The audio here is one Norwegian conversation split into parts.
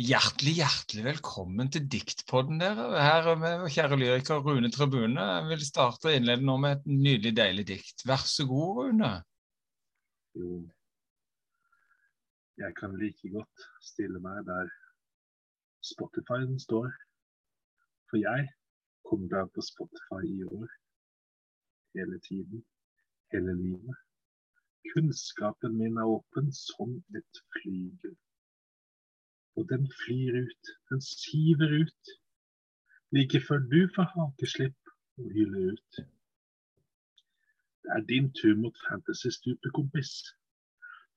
Hjertelig, hjertelig velkommen til Diktpodden, dere. Her er med kjære lyriker Rune Tribune. Jeg vil starte og innlede nå med et nydelig, deilig dikt. Vær så god, Rune. Jo, jeg kan like godt stille meg der Spotify-en står. For jeg kommer da på Spotify i år. Hele tiden. Hele livet. Kunnskapen min er åpen som et flygel. Og den flyr ut, den siver ut. Like før du får hakeslipp og hyler ut. Det er din tur mot fantasy-stupet, kompis.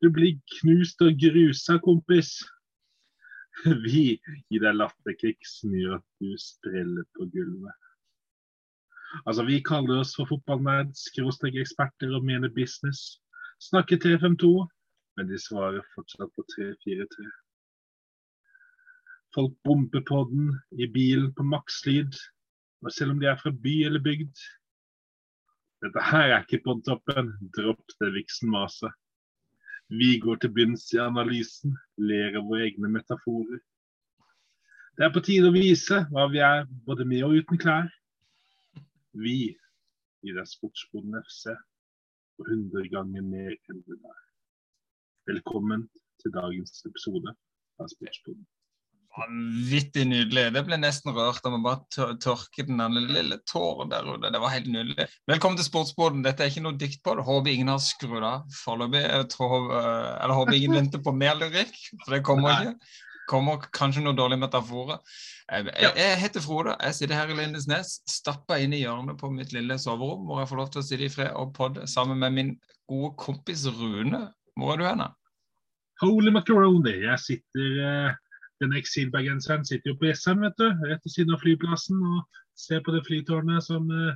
Du blir knust og grusa, kompis. Vi gir deg latterkick som gjør at du spreller på gulvet. Altså, Vi kaller oss for fotballnerds, eksperter og mener business. Snakker 352, men de svarer fortsatt på 343. Folk bomper på den i bilen på makslyd, og selv om de er fra by eller bygd. Dette her er ikke podtoppen. dropp det vixen-maset. Vi går til bunns i analysen, ler av våre egne metaforer. Det er på tide å vise hva vi er, både med og uten klær. Vi gir deg Sportsboden FC og 100 ganger mer enn det der. Velkommen til dagens episode av Sportsboden. Vanvittig nydelig. Det ble nesten rørt. Jeg må bare tørke den lille tåren der ute. Det var helt nydelig. Velkommen til Sportsboden. Dette er ikke noe dikt på det. Håper ingen har skrudd av foreløpig. Eller håper ingen venter på mer lyrikk, for det kommer ikke. Kommer kanskje noen dårlige metaforer. Jeg, jeg, heter Frode. Jeg sitter her i Lindesnes, stappa inn i hjørnet på mitt lille soverom, hvor jeg får lov til å sitte i fred og podde sammen med min gode kompis Rune. Hvor er du hen? Holy macaroni. Jeg sitter uh den eksilbergenseren sitter jo på Jessheim, vet du, rett ved siden av flyplassen og ser på det flytårnet som uh,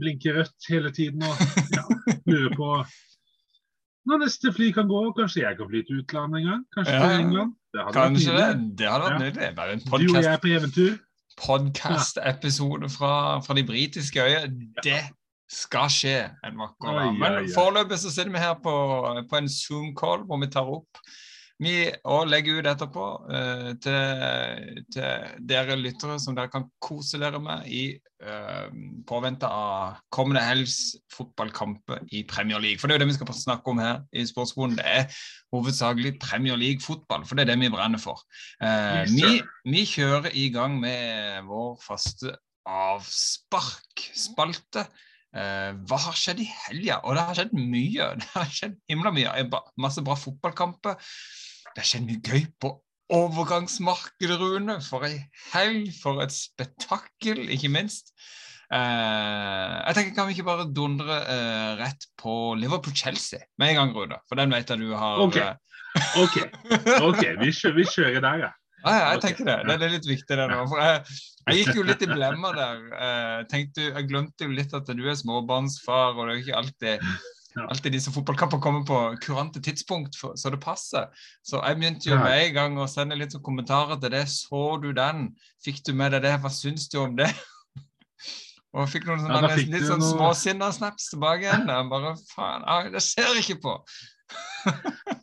blinker rødt hele tiden og ja, lurer på når neste fly kan gå. Kanskje jeg kan fly til utlandet en gang? Kanskje ja, til England? Det hadde kanskje det. Det hadde vært nydelig. Ja. Bare en podcast, du og jeg på eventyr. Podkast-episode fra, fra, de britiske øyer. Det skal skje en vakker dag. Men foreløpig så sitter vi her på, på en Zoom-call hvor vi tar opp vi og legger ut etterpå uh, til, til, dere lyttere som dere kan kose dere med i uh, påvente av kommende helgs fotballkamper i Premier League. For det er jo det vi skal snakke om her i Sportsboden. Det er hovedsakelig Premier League-fotball, for det er det vi brenner for. Uh, yes, vi, vi, kjører i gang med vår faste avsparkspalte. Uh, hva har skjedd i helga? Og det har skjedd mye. Det har skjedd himla mye. Masse bra fotballkamper. Det skjer mye gøy på overgangsmarkedet, Rune. For ei helg, for et spetakkel, ikke minst. Uh, jeg tenker Kan vi ikke bare dundre uh, rett på Liverpool-Chelsea med en gang, Rune? For den vet jeg du har OK, ok, okay. okay. Vi, kjører, vi, kjører, der, ja. Ah, ja, jeg tenker det. Det, er litt viktig, det nå. For jeg, jeg gikk jo litt i blemma der. Jeg, tenkte, jeg glemte jo litt at du er småbarnsfar, og det er jo ikke alltid. Alltid disse fotballkamper kommer på kurante tidspunkt, for, så det passer. Så jeg begynte jo med en gang å sende litt sånn kommentarer til det. Så du den? Fikk du med deg det? Hva syns du om det? og fikk noen sånne, ja, litt sånn noe... småsinna snaps tilbake igjen. Jeg bare faen, det ser jeg ikke på.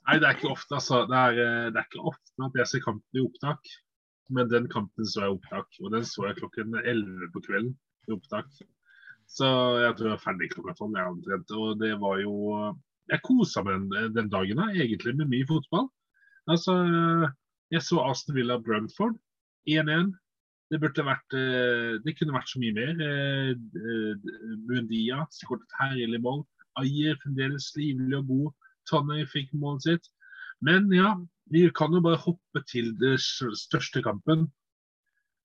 Nei, det er ikke ofte, altså. Det er, eh, det er ikke ofte at jeg ser kampen i opptak. Men den kampen så jeg opptak, og den så jeg klokken 11 på kvelden i opptak. Så jeg tror jeg var ferdig klokka tolv. Og det var jo Jeg kosa meg den, den dagen da, egentlig med mye fotball. Altså, jeg så Aston Villa Brunford 1-1. Det burde vært eh, Det kunne vært så mye mer. Bundia eh, skåret et herlig mål. Ayer fremdeles livlig og god. Tonney fikk målet sitt. Men ja, vi kan jo bare hoppe til det største kampen.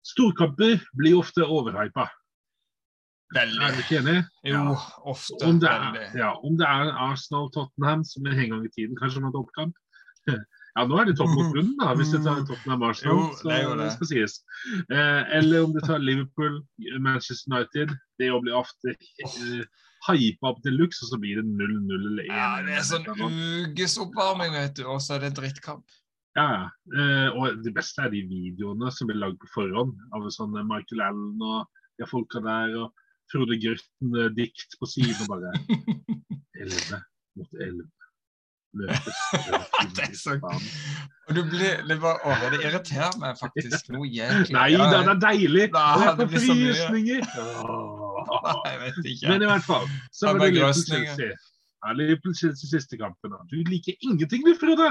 Storkamper blir ofte overhypa. Veldig. Er du ikke enig? Jo, ja. ofte. Om det, er, ja, om det er Arsenal-Tottenham som er en gang i tiden kanskje man hatt oppkamp. Ja, nå er det topp mot bunnen, da, hvis du tar Tottenham-Arsenal. Så det, det. skal sies. Eh, eller om du tar Liverpool-Manchester United. Det blir ofte eh, hypa opp til luks, og så blir det 0-0 eller 1. Ja, det er sånn ukesoppvarming, vet du, og så er det drittkamp. Ja, eh, og det beste er de videoene som blir lagd på forhånd av sånne Michael Allen og de folka der. og Frode Grøtten-dikt på siden og bare 11 mot 11. Løpes Det er så- Og du blir, det, var, å, det irriterer meg faktisk noe jævlig. Nei da, det er deilig! Da, Det er forfrysninger! Jeg vet ikke. Men i hvert fall, så er var det Liverpool grøsninger. Chelsea. Ja, Liverpool Chelsea siste kampen. da. Du liker ingenting, du, Frode!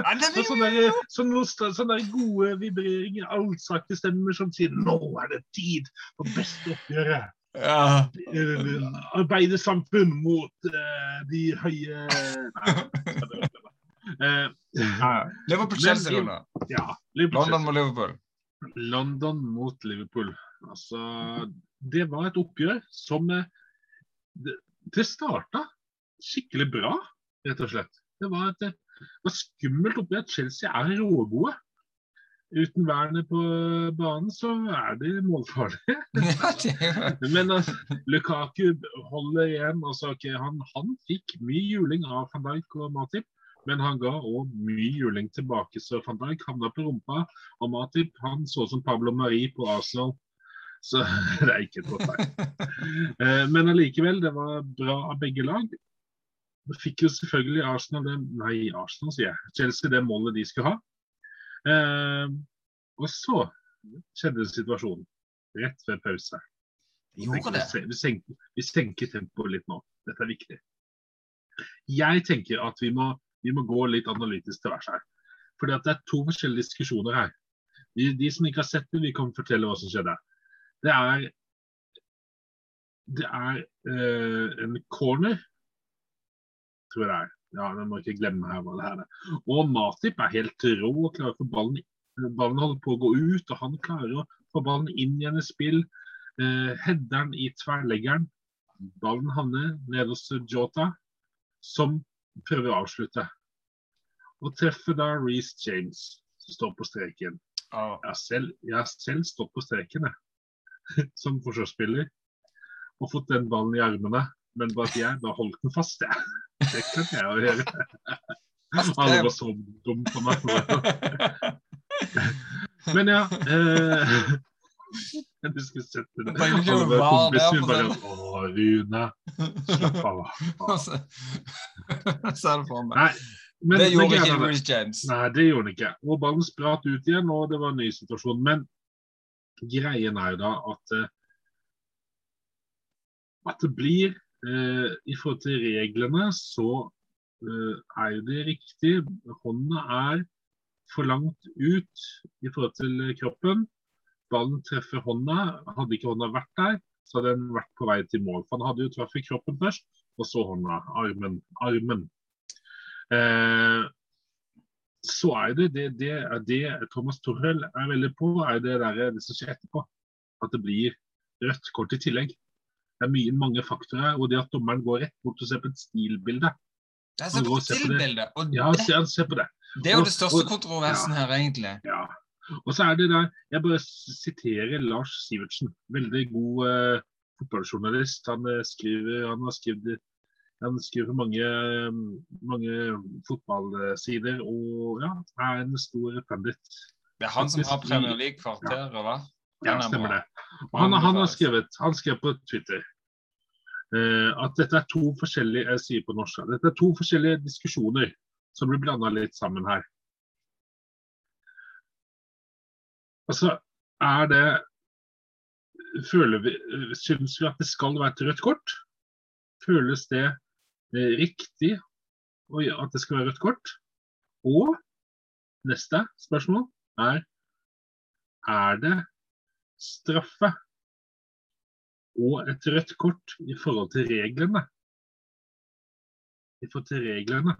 Sånne, sånne, sånne gode vibreringer, allsakte stemmer som sier 'nå er det tid for beste oppgjøret'. Ja. Eh, Arbeidersamfunn mot uh, de høye uh, Ja. Liverpool-Chelsea, Men- Ja. Liverpool London mot Liverpool. London mot Liverpool. Altså, det var et oppgjør som Det, det starta skikkelig bra, rett og slett. Det var et, det var skummelt oppgjør. Chelsea er rågode. Uten vernet på banen så er de målfarlige. Men altså, Lukaku holder igjen. Altså, okay, han, han fikk mye juling av van Dijk og Matip, men han ga òg mye juling tilbake. Så van Dijk havna på rumpa, og Matip han så som Pablo Mari på Arsenal. Så det er ikke et godt tegn. Eh, Men allikevel, det var bra av begge lag. Fikk jo selvfølgelig Arsenal det, Nei, Arsenal, sier jeg. Chelsea det målet de skulle ha. Eh, og så skjedde situasjonen rett før pause. Gjorde det? Vi, senker, vi senker tempoet litt nå. Dette er viktig. Jeg tenker at vi må, vi må gå litt analytisk til værs her. Fordi at det er to forskjellige diskusjoner her. De, de som ikke har sett det, vi kan fortelle hva som skjedde. Det er Det er eh, en corner, tror jeg det er. Ja, jeg må ikke glemme her hva det her er. Og Matip er helt rå og klarer å få ballen Ballen holder på å gå ut, og han klarer å få ballen inn igjen i spill. Eh, Headeren i tverrleggeren. Ballen havner nede hos Jota, som prøver å avslutte. Og treffer da Reece James, som står på streken. Ah. Jeg har selv, jeg har selv stått på streken, jeg. Som forsvarsspiller. Og fått den ballen i armene. Men bare at jeg da holdt den fast, jeg. Det kan jeg å gjøre. Alle var så dumme på meg. Men ja eh, Du skulle sett det. Jo Alle kompisene bare. Å, Rune. Slapp av. Så så er det for meg. Nei, men, Det gjorde ikke er- James. Nei, det gjorde han ikke. Og ballen spratt ut igjen, og det var en ny situasjon. Men greien er jo da at eh, at det blir eh, I forhold til reglene så eh, er jo det riktig. Hånda er for langt ut i forhold til kroppen. Ballen treffer hånda. Hadde ikke hånda vært der, så hadde den vært på vei til mål. For han hadde jo truffet kroppen først, og så hånda. Armen. Armen. Eh, så er det det, det, det Thomas Torhell er veldig på, er det, der, det som skjer etterpå. At det blir rødt kort i tillegg. Det er mye, mange faktorer, og det at dommeren går rett bort og ser på et stilbilde. Han ser på. Og Ja, det, han ser på det. det er jo og- det største og- kontroversen her, egentlig. Ja. Og så er det der Jeg bare siterer Lars Sivertsen. Veldig god uh, fotballjournalist. Han eh, skriver Han har skrevet han skriver på mange, eh, mange fotballsider og ja, er en stor pundit. Det er han som har Premier League-kvarteret, hva? Ja, er stemmer det. Og han, han har skrevet Han skrev på Twitter eh, at dette er to forskjellige jeg sier på norsk, dette er to forskjellige diskusjoner som blir blanda litt sammen her. Altså, er det Føler vi Syns vi at det skal være et rødt kort? Føles det eh, riktig at det skal være rødt kort? Og neste spørsmål er Er det straffe og et rødt kort i forhold til reglene? I forhold til reglene.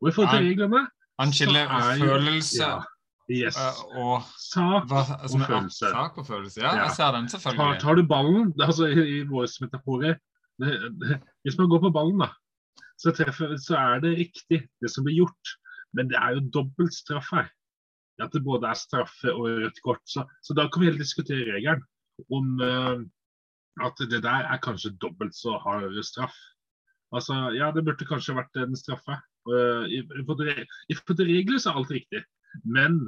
Og i forhold til reglene Han skiller er følelse ja, Yes. eh, og Sak hva, er følelse. Sak og følelse. Ja, Ja. jeg ser den, selvfølgelig. tar du ballen altså I, i våre metaforer Hvis man går på ballen, da, så, treffer, så er det riktig, det som blir gjort. Men det er jo dobbelt straff her. At det både er straffe og rødt kort. Så, så da kan vi heller diskutere regelen om uh, at det der er kanskje dobbelt så hard straff. Altså, ja, det burde kanskje vært en straffe. Uh, I i forhold til regler så er alt riktig. Men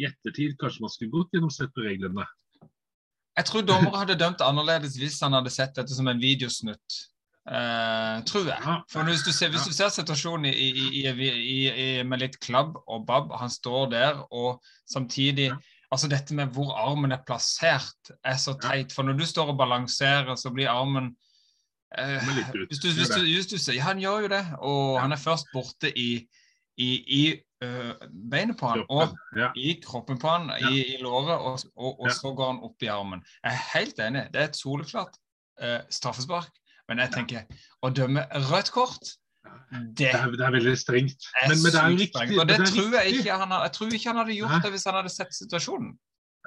i ettertid kanskje man skulle gått gjennom sett på reglene. Jeg tror dommere hadde dømt annerledes hvis han hadde sett dette som en videosnutt. Uh, tror jeg. For hvis du ser, hvis du ser situasjonen i, i, i, med litt klabb og babb, han står der og samtidig Altså dette med hvor armen er plassert, er så teit. For når du står og balanserer, så blir armen uh, hvis, du, hvis, du, hvis du, Ja, han gjør jo det. Og han er først borte i, i uh, beinet på han, og i kroppen på han, i, låret, og, og, og så går han opp i armen. Jeg er helt enig. Det er et soleklart straffespark. Men jeg tenker å dømme rødt kort det, det, er, det er, veldig strengt. Men, men det er jo riktig. Og det, det tror jeg, ikke han, jeg tror ikke han hadde gjort Nei. det hvis han hadde sett situasjonen.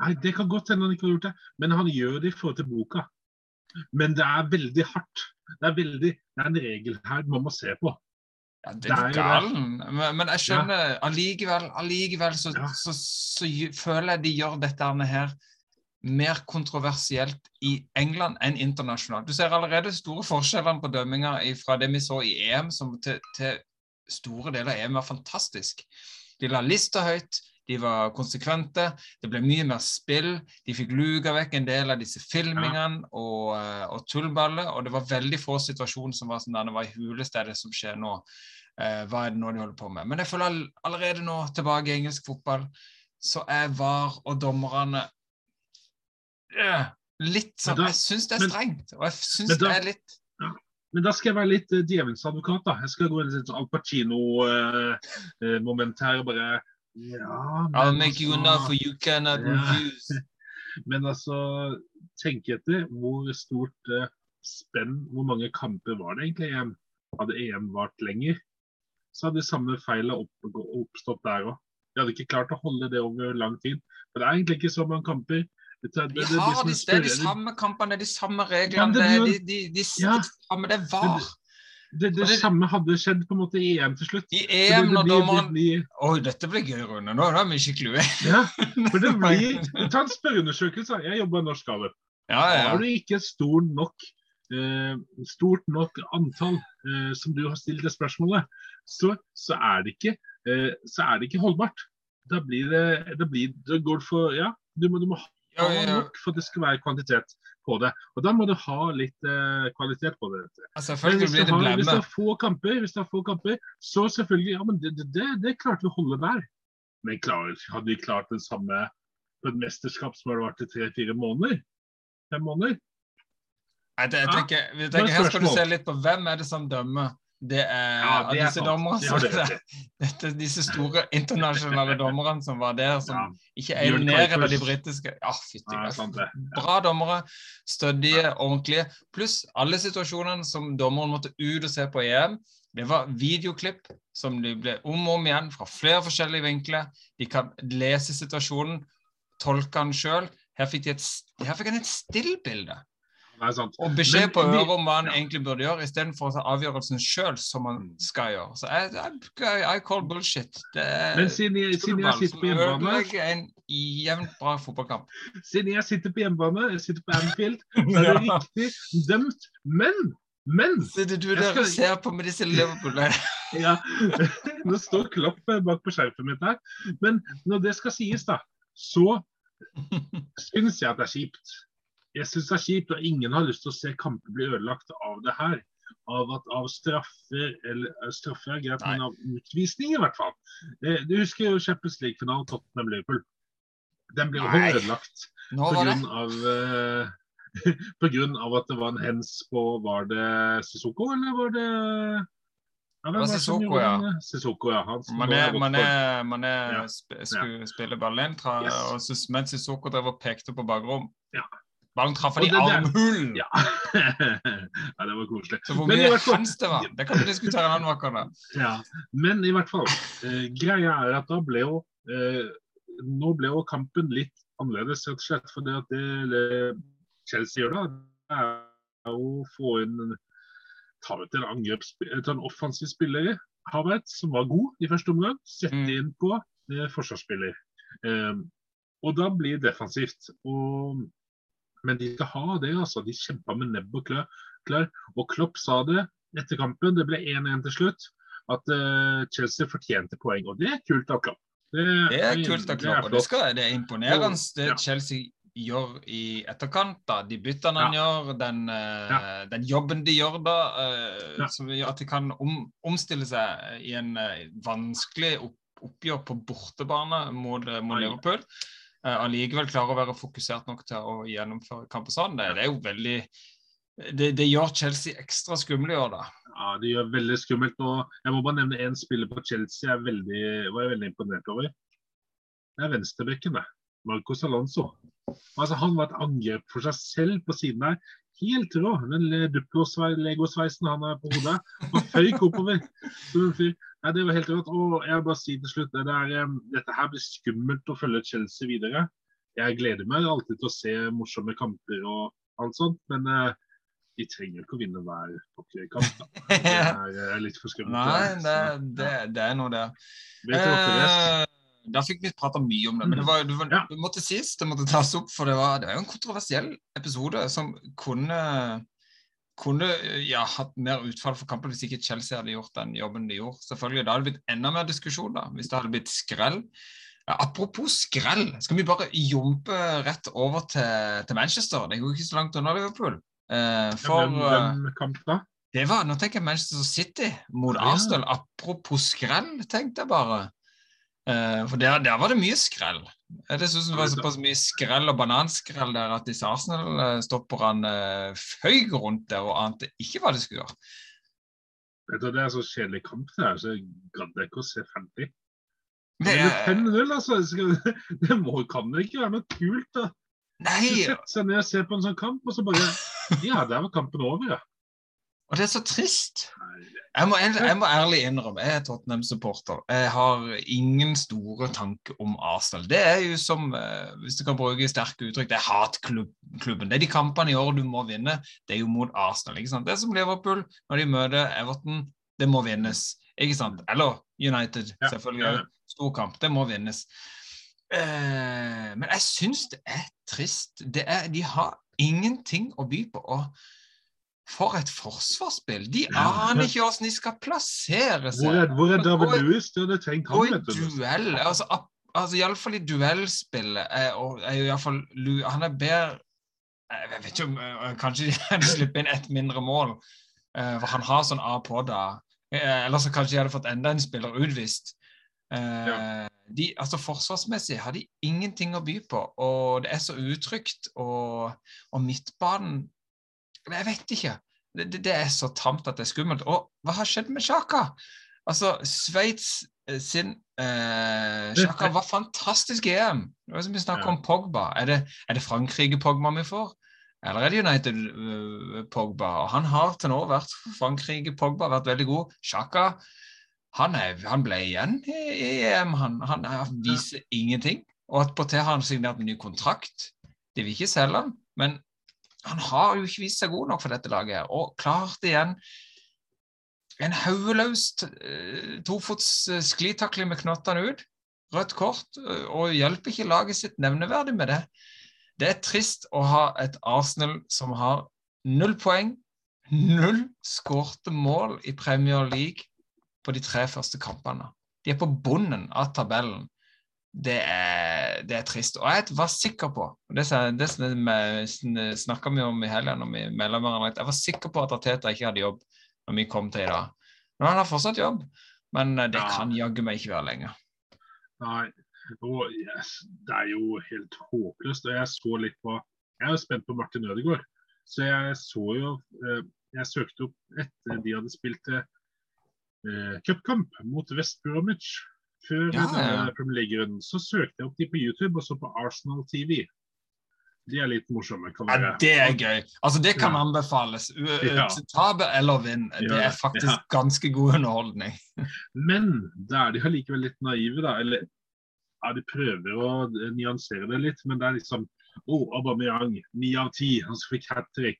Nei, Det kan godt hende han ikke har gjort det, men han gjør det i forhold til boka. Men det er veldig hardt. Det er, veldig, det er en regel her man må se på. Ja, det er, er galen. Men, men, jeg skjønner ja. allikevel, allikevel så, ja. så, så, så, føler jeg de gjør dette her mer kontroversielt i England enn internasjonalt. Du ser allerede store forskjellene på dømminga fra det vi så i EM, som til, til store deler av EM var fantastisk. De la lista høyt, de var konsekvente, det ble mye mer spill. De fikk luka vekk en del av disse filmingene og, eh, og tullballer. Og det var veldig få situasjoner som var som denne var i hulestedet som skjer nå. Eh, hva er det nå de holder på med? Men jeg føler allerede nå, tilbake i engelsk fotball, så er VAR og dommerne litt sånn Jeg syns det er strengt, og jeg syns det er litt ja. Men da skal jeg være litt uh, djevelens advokat. da. Jeg skal gå inn i et Al Pacino-moment uh, uh, her. og bare ja, men, I'll make you enough for you cannot ja. refuse. Men altså, tenk etter hvor stort uh, spenn, hvor mange kamper var det egentlig EM? Hadde EM vart lenger, så hadde de samme feilene opp, oppstått der òg. De hadde ikke klart å holde det over lang tid. For det er egentlig ikke så mange kamper. Det, det, det, de har de, det er de samme kampene, de samme reglene. Det, de, de, ja, samme, det var. Det, det, samme hadde skjedd på en måte i EM til slutt. I EM når dommeren Oi, dette blir gøy, Rune. Nå er vi skikkelig uenige. ja, for det blir Ta en spørreundersøkelse. Jeg jobber i Norsk Gallup. Ja, ja. Har du ikke stor nok eh, stort nok antall eh, som du har stilt det spørsmålet, så, så, er det ikke, eh, så er det ikke holdbart. Da blir det, da blir, det går for Ja, du må, du må ha nok for det skal være kvantitet på det. Og da må du ha litt eh, kvalitet på det. Altså, hvis, du har, hvis du har få kamper, hvis du har få kamper, så selvfølgelig Ja, men det, det, det, det klarte vi å holde der. Men klar, hadde vi klart det samme på et mesterskap som har vært i tre-fire måneder? Fem måneder? Jeg, jeg, tenker, jeg tenker, her skal du se litt på hvem er det som dømmer. Det er, ja, det er disse dommerne det, Disse store internasjonale dommerne som var der, som ja. ikke er nede av de britiske Ja, fytti Bra dommere. Stødige, ordentlige. Pluss alle situasjonene som dommeren måtte ut og se på EM. Det var videoklipp som de ble om og om igjen fra flere forskjellige vinkler. De kan lese situasjonen, tolke den sjøl. Her fikk de et, her fikk han et stillbilde og beskjed på øret om hva han egentlig burde gjøre, istedenfor å ta avgjørelsen sjøl, som han mm. skal gjøre. Så jeg, jeg, I call bullshit. Det er Men siden jeg, siden jeg sitter på hjemmebane en jevnt bra fotballkamp. Siden jeg sitter på hjemmebane, jeg sitter på Anfield, så er det riktig dømt. Men men Sitter du der og ser på med disse Liverpool-ene? ja. Nå står Klopp bak på skjerfet mitt her. Men når det skal sies, da, så syns jeg at det er kjipt jeg syns det er kjipt, og ingen har lyst til å se kamper bli ødelagt av det her. Av, at, av straffer, eller eh, straffer er greit, men av utvisning i hvert fall. Eh, du husker jo Champions League-finalen Tottenham-Liverpool. Den ble jo ødelagt pga. Uh, av at det var en hens på Var det Sissoko, eller var det ja, det var Sissoko, ja. Sissoko, ja. Mané, Mané, Mané ja. skulle ja. spille ballen, yes. mens Sissoko drev og pekte på bakrom. Ja. Ballen traff han i armhulen! Ja. ja, det var koselig. Så hvor mye fall, hans det var, det kan vi diskutere en annen vakker Ja, men i hvert fall. Eh, greia er at da ble jo eh, Nå ble jo kampen litt annerledes, rett og slett. For det at det Chelsea gjør da, det er å få inn ta ut en angrepsspiller, en offensiv spiller, Havertz, som var god i første omgang, sette mm. inn på eh, forsvarsspiller. Eh, og da blir det defensivt. Og men de skal ha det, altså. De kjempa med nebb og klør. Og Klopp sa det etter kampen, det ble 1-1 til slutt, at uh, Chelsea fortjente poeng. Og det er kult av Klopp. Det, det er kult av Klopp, og det, skal, det er imponerende det ja. Chelsea gjør i etterkant, da, de byttene han gjør, den, uh, ja. den, jobben de gjør da, uh, ja. som gjør at de kan om, omstille seg i en vanskelig opp, oppgjør på bortebane mot, mot Liverpool. Allikevel klarer å være fokusert nok til å gjennomføre kampen sånn. Det, er jo veldig det, det, gjør Chelsea ekstra skumle i år, da. Ja, det gjør veldig skummelt. Og jeg må bare nevne én spiller på Chelsea jeg veldig, var jeg veldig imponert over. Det er venstrebekken, det. Marcos Alonso. Altså, han var et angrep for seg selv på siden der. Helt rå. Den legosveisen han har på hodet. Og føyk oppover. Ja, det var helt rått. Og jeg vil bare si til slutt, det der, dette her blir skummelt å følge Chelsea videre. Jeg gleder meg alltid til å se morsomme kamper og alt sånt, men uh, de trenger ikke å vinne hver kamp. Det er uh, litt for skummelt. Nei, det, det, det er noe, det. Du da fikk vi prata mye om det. Men det, var, det, var, ja. det måtte sies, det måtte tas opp, for det var, det var jo en kontroversiell episode som kunne kunne ja, hatt mer utfall for kampen hvis ikke Chelsea hadde gjort den jobben de gjorde. Selvfølgelig, Da hadde det blitt enda mer diskusjon da, hvis det hadde blitt skrell. Ja, apropos skrell, skal vi bare jumpe rett over til, til Manchester? Det går ikke så langt unna Liverpool. Eh, for, ja, men, eh, kamp da? Det var, Nå tenker jeg Manchester City mot ja. Arsenal. Apropos skrell, tenkte jeg bare. Uh, for der, der, var det mye skrell. Det synes det var såpass mye skrell og bananskrell der at disse Arsenal-stopperne uh, føyk rundt der og ante ikke hva de skulle gjøre. Du, Det er så kjedelig kamp, det her, så jeg gadd ikke å se 50. Det er 5-0, altså. Det må, kan det ikke være noe kult, da. Nei. Sette seg ned og ser på en sånn kamp, og så bare Ja, der var kampen over, ja. Og det er så trist. Jeg må, jeg må ærlig innrømme, jeg er Tottenham-supporter. Jeg har ingen store tanker om Arsenal. Det er jo som, eh, hvis du kan bruke sterke uttrykk, det er hatklubben. Det er de kampene i år du må vinne. Det er jo mot Arsenal. ikke sant? Det er som Liverpool når de møter Everton. Det må vinnes. ikke sant? Eller United, selvfølgelig. Stor kamp. Det må vinnes. Eh, men jeg syns det er trist. Det er, de har ingenting å by på. og for et forsvarsspill! De aner ikke hvordan de skal plassere seg. Hvor er, hvor er David Lewis? Det hadde trengt ham. Og i duell, altså, altså Iallfall i duellspillet er, er jo iallfall Han er bedre Jeg vet ikke om øh, Kanskje de hadde sluppet inn ett mindre mål, for han har sånn A på det. Uh, eller så kanskje de hadde fått enda en spiller utvist. Ja. de, altså Forsvarsmessig har de ingenting å by på, og det er så utrygt. Og, og midtbanen jeg vet ikke. Det, det, er så tamt at det er skummelt. Og hva har skjedd med Sjaka? Altså, Sveits eh, sin eh, Sjaka var fantastisk EM. Det var som vi snakker om Pogba. Er det, er det Frankrike-Pogba vi får? Eller er det United-Pogba? Uh, og Han har til nå vært Frankrike-Pogba, vært veldig god. Sjaka han, er, han, ble igjen i, i EM. Han, han, han viser ja. ingenting. Og attpåtil har han signert en ny kontrakt. De vil ikke selge han, men han har jo ikke vist seg god nok for dette laget. Og klart igjen en hodeløs eh, tofots eh, sklitakling med knottene ut. Rødt kort, eh, og hjelper ikke laget sitt nevneverdig med det. Det er trist å ha et Arsenal som har null poeng, null skårte mål i Premier League på de tre første kampene. De er på bunnen av tabellen det er, det er, trist. Og jeg var sikker på Det, det snakka vi om i helga når vi melda hverandre. Jeg var sikker på at Teta ikke hadde jobb når vi kom til i dag. Men han har fortsatt jobb. Men det det kan jaggu meg ikke være lenger. Nei, og yes, det er jo helt håpløst. Og jeg så litt på Jeg er jo spent på Martin Ødegaard. Så jeg så jo eh, Jeg søkte opp etter de hadde spilt eh, cupkamp mot West Bromwich. Før ja, ja. Premier League-runden så søkte jeg opp de på YouTube og så på Arsenal TV. De er litt morsomme. Ja, det er gøy. Altså, Det kan anbefales. Tape eller vinn. Det er faktisk ganske god underholdning. Men da er de allikevel litt naive, da. Eller ja, de prøver å nyansere det litt, men det er liksom oh, Aubameyang, ni av ti. Han fikk hat trick.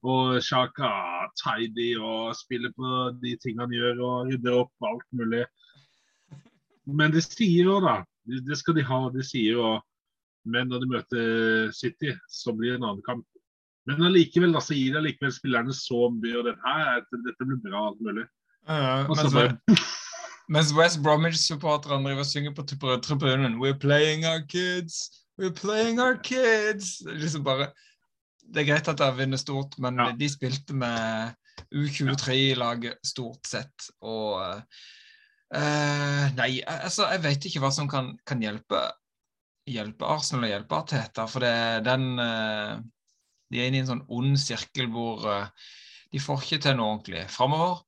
Og Shaka tidy og spiller på de tingene han gjør og rydder opp alt mulig. Men de sier jo da, det skal de ha, de sier jo Men når de møter City, så blir det en annen kamp. Men allikevel så gir de allikevel spillerne så mye, og den her, dette blir bra alt mulig. Uh, mens, bare, mens West Bromwich-supporterne driver og synger på tribunen We're playing our kids. We're playing our kids! Liksom bare, det er greit at de vinner stort, men Ja. de spilte med U23-laget stort sett. Og eh, Nei, altså, jeg vet ikke hva som kan, kan hjelpe, hjelpe Arsenal og hjelpe Arteta. For det, den uh, De er inne i en sånn ond sirkel hvor uh, de får ikke til noe ordentlig framover.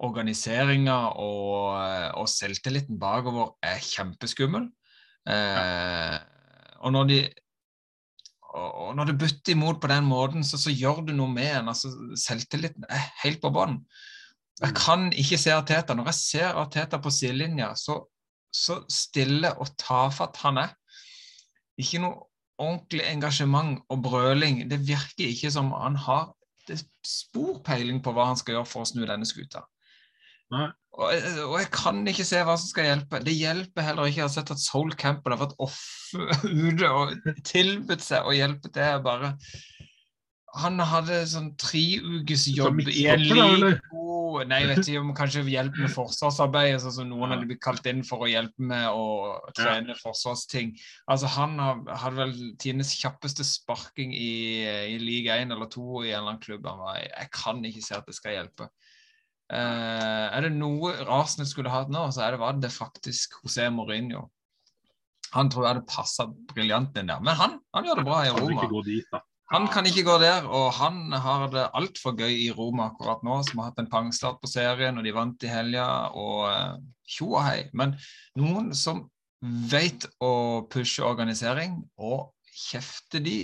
Organiseringa og, og selvtilliten bakover er kjempeskummel. Ja. og når de og når du butter imot på den måten, så, så gjør du noe med en. Altså, selvtilliten er helt på bånn. Jeg kan ikke se Arteta. Når jeg ser Arteta på sidelinja, så, så stille og tafatt han er. Ikke noe ordentlig engasjement og brøling. Det virker ikke som han har spor peiling på hva han skal gjøre for å snu denne skuta. Og, og jeg kan ikke se hva som skal hjelpe. Det hjelper heller ikke. Jeg har sett at Soul Campbell har vært off ute og tilbudt seg å hjelpe til. Bare Han hadde sånn tre ukes jobb i en god Nei, jeg vet ikke om kanskje hjelp med forsvarsarbeid, sånn som noen Ja. hadde blitt kalt inn for å hjelpe med å trene forsvarsting. Altså Han hadde vel tidenes kjappeste sparking i, i league 1 eller 2 i en eller annen klubb. Han var, jeg kan ikke se at det skal hjelpe. Uh, er det noe rasende skulle hatt nå, så er det, var det faktisk José Mourinho. Han tror jeg hadde passa briljant inn der. Men han, han gjør det bra i Roma. dit, da. Han kan ikke gå der, og han har det altfor gøy i Roma akkurat nå, som har hatt en pangstart på serien, og de vant i helga, og eh, tjo og hei. Men noen som vet å pushe organisering, og kjefte de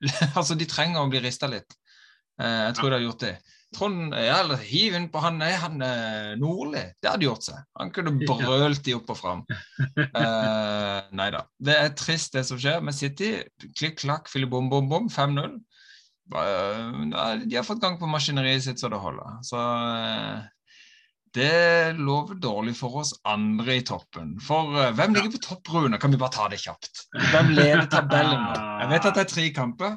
Altså, de trenger å bli rista litt. Eh, jeg tror de har gjort det. Trond, ja, eller hiv inn på han, nei, han er Nordli. Det hadde gjort seg. Han kunne brølt de opp og fram. Uh, nei da. Det er trist, det som skjer med City. Klikk, klakk, fille bom, bom, bom. 5-0. Uh, De har fått gang på maskineriet sitt så det holder. Så uh, det lover dårlig for oss andre i toppen. For eh, hvem ligger på topp, Rune? Kan vi bare ta det kjapt? Hvem leder tabellen nå? Jeg vet at det er tre kamper.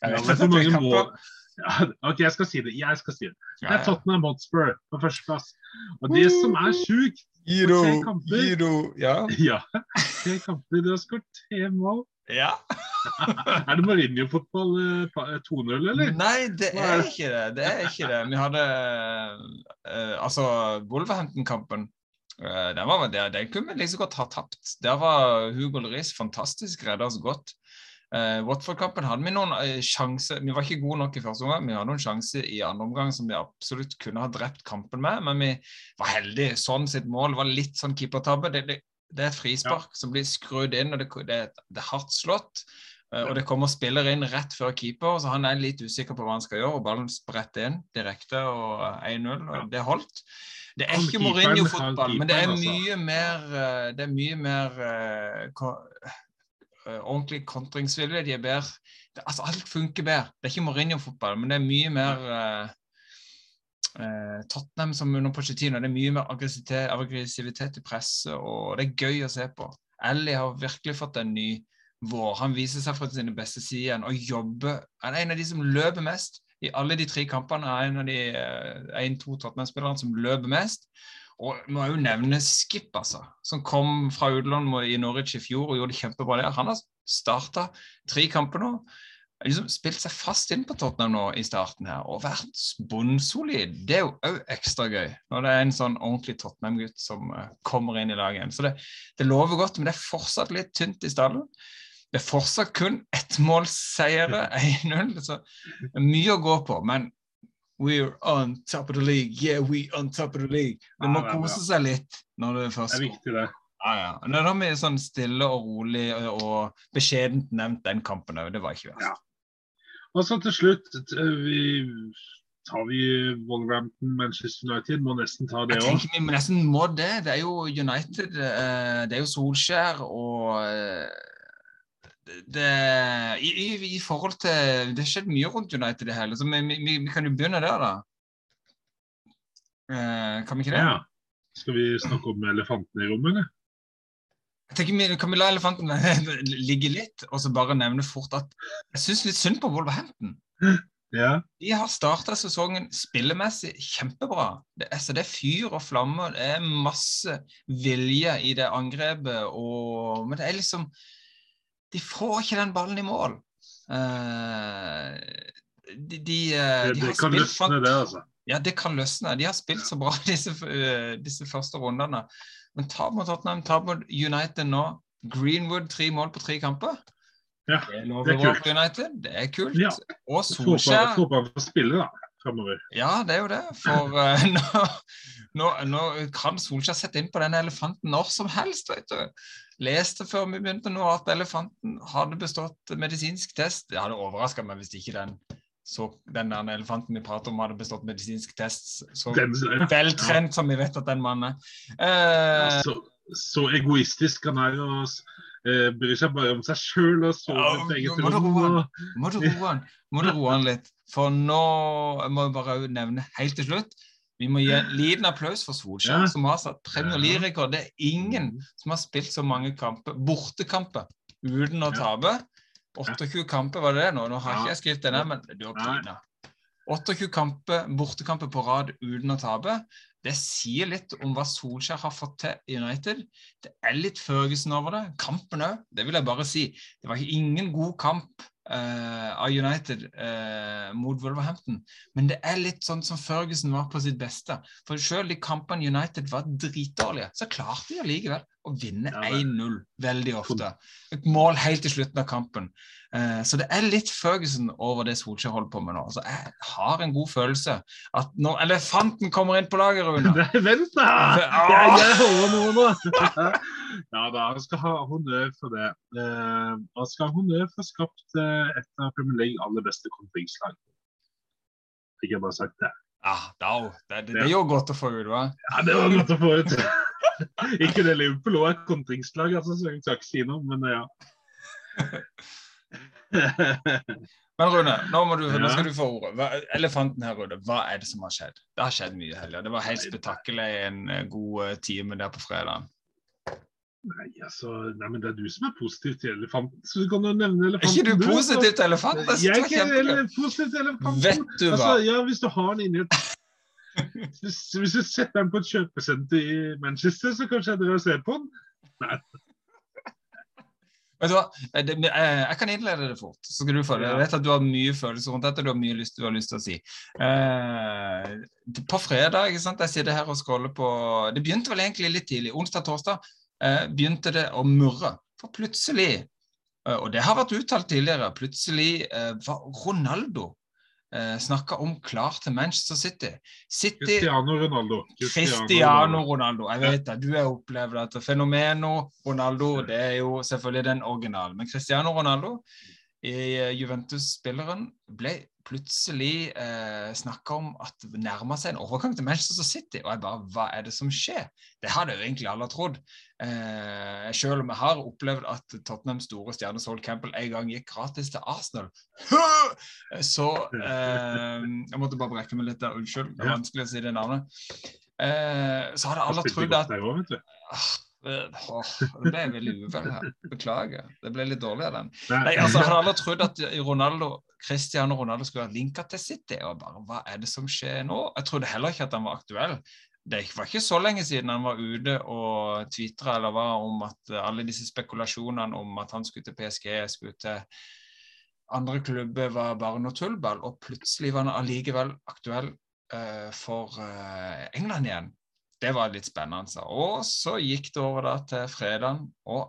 Jeg vet at det er tre kamper. Ja, OK, jeg skal si det. Jeg skal si det. Det er. Tottenham Hotspur på førsteplass. Og det som er sjukt Giro, kamper. Giro, ja. Ja, tre kamper, du har skåret tre mål. ja. Er det Mourinho-fotball eh, pa- eh, 2-0, eller? Nei, det er er ikke det. Det er ikke det. Vi hadde uh, Altså, Wolverhampton-kampen uh, den, var, den, den kunne vi liksom godt ha tapt. Der var Hugo Lloris fantastisk, redda oss godt. Uh, Watford-kampen hadde vi noen uh, sjanser Vi var ikke gode nok i første omgang. Vi hadde noen sjanser i andre omgang som vi absolutt kunne ha drept kampen med, men vi var heldige. Sånn sitt mål var litt sånn keepertabbe. Det, det, det er et frispark som blir skrudd inn, og det, det, det er hardt slått. Eh, Og det kommer spiller inn rett før keeper, så han er litt usikker på hva han skal gjøre. og Ballen spretter inn direkte, og eh, 1-0, og det holdt. Det er ikke Mourinho-fotball, men det er mye mer eh, Det er mye mer eh, eh, ordentlig kontringsvilje. De er bedre Altså, alt funker bedre. Det er ikke Mourinho-fotball, men det er mye mer eh, eh, Tottenham som under Pochettino. Det er mye mer aggressivitet, aggressivitet i presset, og det er gøy å se på. Ali har virkelig fått en ny vår. Han viser seg fra sine beste sider og jobber. Han er en av de som løper mest. I alle de tre kampene er en av de én-to Tottenham-spillerne som løper mest. Og må jo nevne Skip, altså, som kom fra utlandet i Norwich i fjor og gjorde det kjempebra der. Han har starta tre kamper nå. Liksom spilt seg fast inn på Tottenham nå i starten her og vært bunnsolid. Det er jo òg ekstra gøy når det er en sånn ordentlig Tottenham-gutt som eh, kommer inn i laget igjen. Så det, det lover godt, men det er fortsatt litt tynt i stallen. Det er fortsatt kun ettmålsseiere, 1-0. Så mye å gå på. Men we're on top of the league. Yeah, we on top of the league. Det må Ja, kose seg litt når det først Det er viktig, det. Ja, ja. Nå har vi sånn stille og rolig og, beskjedent nevnt den kampen òg. Det var ikke verst. Ja. Og så til slutt vi, tar vi Wolverhampton, Manchester United. Må nesten ta det òg. vi må nesten må det. Det er jo United, eh, det er jo Solskjær og eh, det, i, i, I forhold til Det har skjedd mye rundt United i hele, så vi, vi, vi kan jo begynne der, da. Eh, kan vi ikke det? Ja. Skal vi snakke om elefanten i rommet, eller? Jeg tenker vi, Kan vi la elefanten ligge litt, og så bare nevne fort at jeg syns litt synd på Wolverhampton. Ja. De har starta sesongen spillemessig kjempebra. Det, altså, det er fyr og flammer, det er masse vilje i det angrepet. Og, men det er liksom de får ikke den ballen i mål. Uh, de, de, uh, det, det kan løsne, det, altså. Ja, det kan løsne. De har spilt så bra disse, uh, disse første rundene. Men tap mot Tottenham, tap mot United nå. Greenwood tre mål på tre kamper. Ja, det, det er kult. United. Det er kult. Ja. Og Solskjær Håper bare får spille, da. Fremover. Ja, det er jo det. For uh, nå, nå, nå, kan Solskjær sette inn på den elefanten når som helst, vet du. Leste før vi begynte nå at elefanten hadde bestått medisinsk test. Det hadde overraska meg hvis ikke den så den elefanten vi prater om, hadde bestått medisinsk test. Så veltrent som vi vet at den mannen er. Eh, så, så, egoistisk han er. og eh, bryr seg bare om seg sjøl og sover ja, eget rom. Må du roe han, må du roe han litt. For nå må jeg bare nevne helt til slutt vi må gi en liten applaus for Solskjær, ja. som har satt Premier League-rekord. Det er ingen som har spilt så mange kamper, bortekamper uten å tape. 28 kamper, var det nå? Nå har ikke jeg skrevet det ned, men du har pina. 28 kamper, bortekamper på rad uten å tape. Det sier litt om hva Solskjær har fått til i United. Det er litt Førgesen over det. Kampen òg, det vil jeg bare si. Det var ingen god kamp av United uh, mot Wolverhampton. Men det er litt sånn som Førgesen var på sitt beste. For selv de kampene United var dritdårlige, så klarte de allikevel å vinne 1-0 veldig ofte. Et mål helt til slutten av kampen. Eh, så det er litt Ferguson over det Solskjær holder på med nå. Altså, jeg har en god følelse at når elefanten kommer inn på laget, Rune Vent, da! Jeg, jeg holder noe nå. ja da, han skal ha honnør for det. Eh, han skal ha honnør for å ha skapt eh, et av Premier League aller beste kontringslag. Fikk jeg bare sagt det. Ja, det, det, det, det, er jo godt å få ut, hva? Ja, det var godt å få ut. ikke det Liverpool òg er kontringslag, altså, så jeg skal ikke si noe, men ja. men Rune, nå, du, ja. nå, skal du få ordet. elefanten her, Rune, hva er det som har skjedd? Det har skjedd mye i helga. Det var helt spetakkel en eh, god eh, time der på fredag. Nei, altså, nei, men Det er du som er positiv til elefanten, så du kan jo nevne elefanten. Er ikke du positiv til elefanten? Jeg er ikke positiv til elefanten. Vet du hva? Altså, ja, Hvis du har den inni et hvis du setter den på et kjøpesenter i Manchester, så kanskje jeg drar og ser på den? Nei. Vet du hva? Jeg kan innlede det fort. så skal du få det. Jeg vet at du har mye følelser rundt dette. Du har mye lyst, du har lyst til å si. Eh, på fredag ikke sant? Jeg sitter her og scroller på Det begynte vel egentlig litt tidlig. Onsdag-torsdag eh, begynte det å murre. For plutselig, eh, og det har vært uttalt tidligere, plutselig eh, var Ronaldo eh, snakka om klar til Manchester City. City Cristiano Ronaldo. Cristiano Ronaldo. Jeg vet det, du har opplevd at Fenomeno Ronaldo det er jo selvfølgelig den originale. Men Cristiano Ronaldo, i Juventus-spilleren, ble plutselig eh, snakka om at det nærma seg en overgang til Manchester City. Og jeg bare Hva er det som skjer? Det hadde jo egentlig alle trodd. Eh, selv om jeg har opplevd at Tottenhams store stjerne Sol Campbell en gang gikk gratis til Arsenal. Så eh, Jeg måtte bare brekke meg litt der. Unnskyld, det er vanskelig å si det navnet. Eh, så hadde alle trodd at det ble veldig uvel her. Beklager. Det ble litt dårlig av den. Nei, altså, Hadde aldri trodd at Ronaldo, Cristiano Ronaldo skulle ha linka til City? og bare, Hva er det som skjer nå? Jeg trodde heller ikke at han var aktuell. Det var ikke så lenge siden han var ute og tvitra eller hva om at alle disse spekulasjonene om at han skulle til PSG, skulle til andre klubber, var bare noe tullball. Og plutselig var han allikevel aktuell uh, for uh, England igjen det var litt spennende. Og så gikk det over da til fredag. Og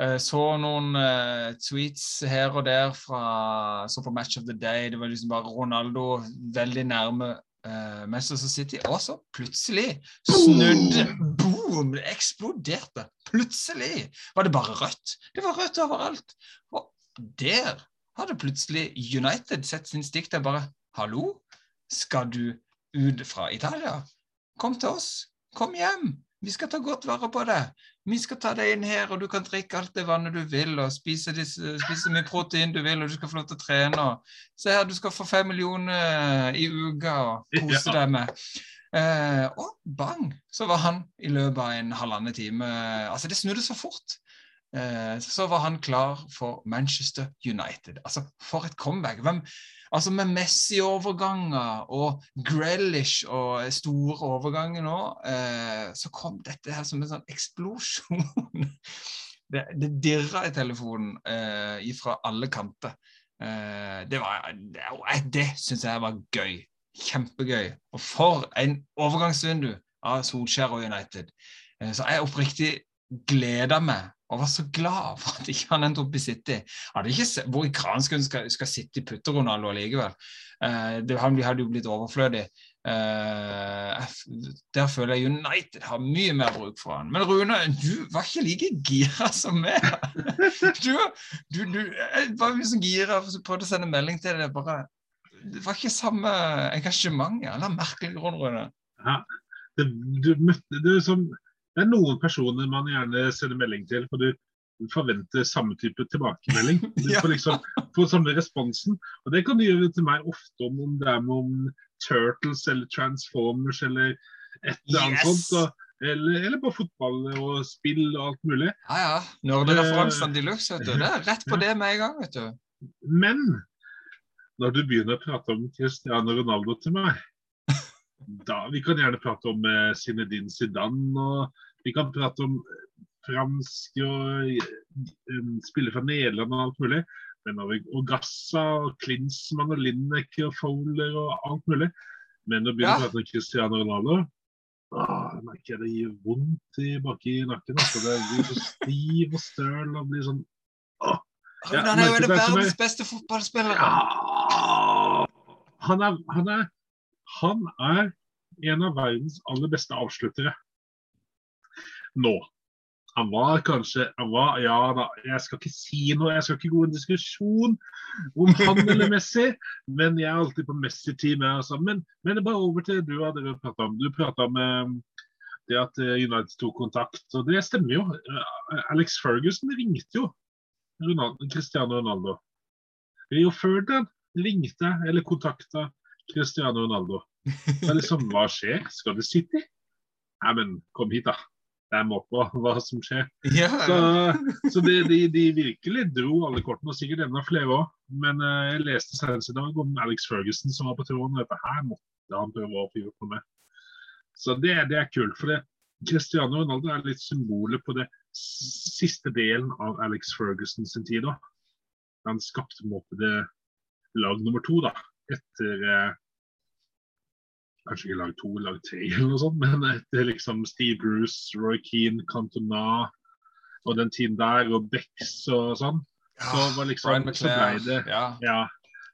uh, så noen uh, tweets her og der fra så på Match of the Day. Det var liksom bare Ronaldo veldig nærme uh, Manchester City. Og så plutselig snudde Boom! Det eksploderte. Plutselig var det bare rødt. Det var rødt overalt. Og der hadde plutselig United sett sin stikk der bare Hallo, skal du ut fra Italia? Kom til oss. Kom hjem. Vi skal ta godt vare på deg. Vi skal ta deg inn her, og du kan drikke alt det vannet du vil, og spise, spise mye protein du vil, og du skal få lov til å trene. Se her, du skal få fem millioner i uka og kose deg med. Eh, og bang, så var han i løpet av en halvannen time Altså, det snudde så fort. Eh, så var han klar for Manchester United. Altså, for et comeback. Hvem, Altså med Messi-overganger og Grellish og store overganger nå, eh, så kom dette her som en sånn eksplosjon. Det, det dirra i telefonen eh, fra alle kanter. Eh, det var, det, det syns jeg var gøy. Kjempegøy. Og for en overgangsvindu av Solskjær og United. Eh, så jeg oppriktig gleder meg og var så glad for at ikke han endte opp i City. Hadde ikke sett hvor i Kransken skal, skal sitte i putte-Ronaldo allikevel. Uh, det, han hadde jo blitt overflødig. Uh, der føler jeg United har mye mer bruk for han. Men Rune, du var ikke like gira som meg. Du, du, du var mye så gira, og prøvde å sende melding til deg. bare Det var ikke samme engasjement. Eller merkelig grunn, Rune. Ja, det, du møtte det som det er noen personer man gjerne sender melding til, for du forventer samme type tilbakemelding. Du får liksom få samme responsen. Og det kan du gjøre til meg ofte om, om det er om Turtles eller Transformers eller et eller annet yes. sånt. Og, eller, eller på fotball og spill og alt mulig. Ja, ja. Nerdereferansene de luxe, vet du. Det er rett på det med en gang, vet du. Men når du begynner å prate om Cristiano Ronaldo til meg da, Vi kan gjerne prate om uh, Zinedine Zidane og vi kan prate om fransk og um, spille fra Nederland og alt mulig. Men vi, og Gassa og Klinsmann og Linek og Fowler og alt mulig. Men å begynne å prate om Cristiano Ronaldo ah, jeg merker det gir vondt i baki i nakken. Altså. Det blir så stiv og støl og blir sånn åh. Ja, han er jo en av verdens beste fotballspillere. Ja, han, er, han, er, han er en av verdens aller beste avsluttere nå. Han var kanskje han var, Ja da, jeg skal ikke si noe, jeg skal ikke gå i en diskusjon om han eller Messi, men jeg er alltid på Messi-team. Altså. Men, men bare over til du hadde prata om. Du prata om eh, det at eh, United tok kontakt, og det stemmer jo. Eh, Alex Ferguson ringte jo Ronaldo, Cristiano Ronaldo. Rio Ferdinand ringte eller kontakta Cristiano Ronaldo. Det er liksom, Hva skjer? Skal du sitte? Nei, men kom hit, da jeg opp på hva som skjer. Ja, ja. Så, så de, de, de, virkelig dro alle kortene, og sikkert enda flere òg. Men uh, jeg leste senest i dag om Alex Ferguson som var på tråden. Dette her måtte han prøve å få gjort noe med. Så det, det er kult. for det Cristiano Ronaldo er litt symbolet på det siste delen av Alex Ferguson sin tid. da. Han skapte på en måte det lag nummer to da, etter uh, kanskje ikke lag to, lag tre eller noe sånt, men etter liksom Steve Bruce, Roy Keane, Cantona og den tiden der, og Bex og sånn, ja, så var liksom så ble det ja. ja.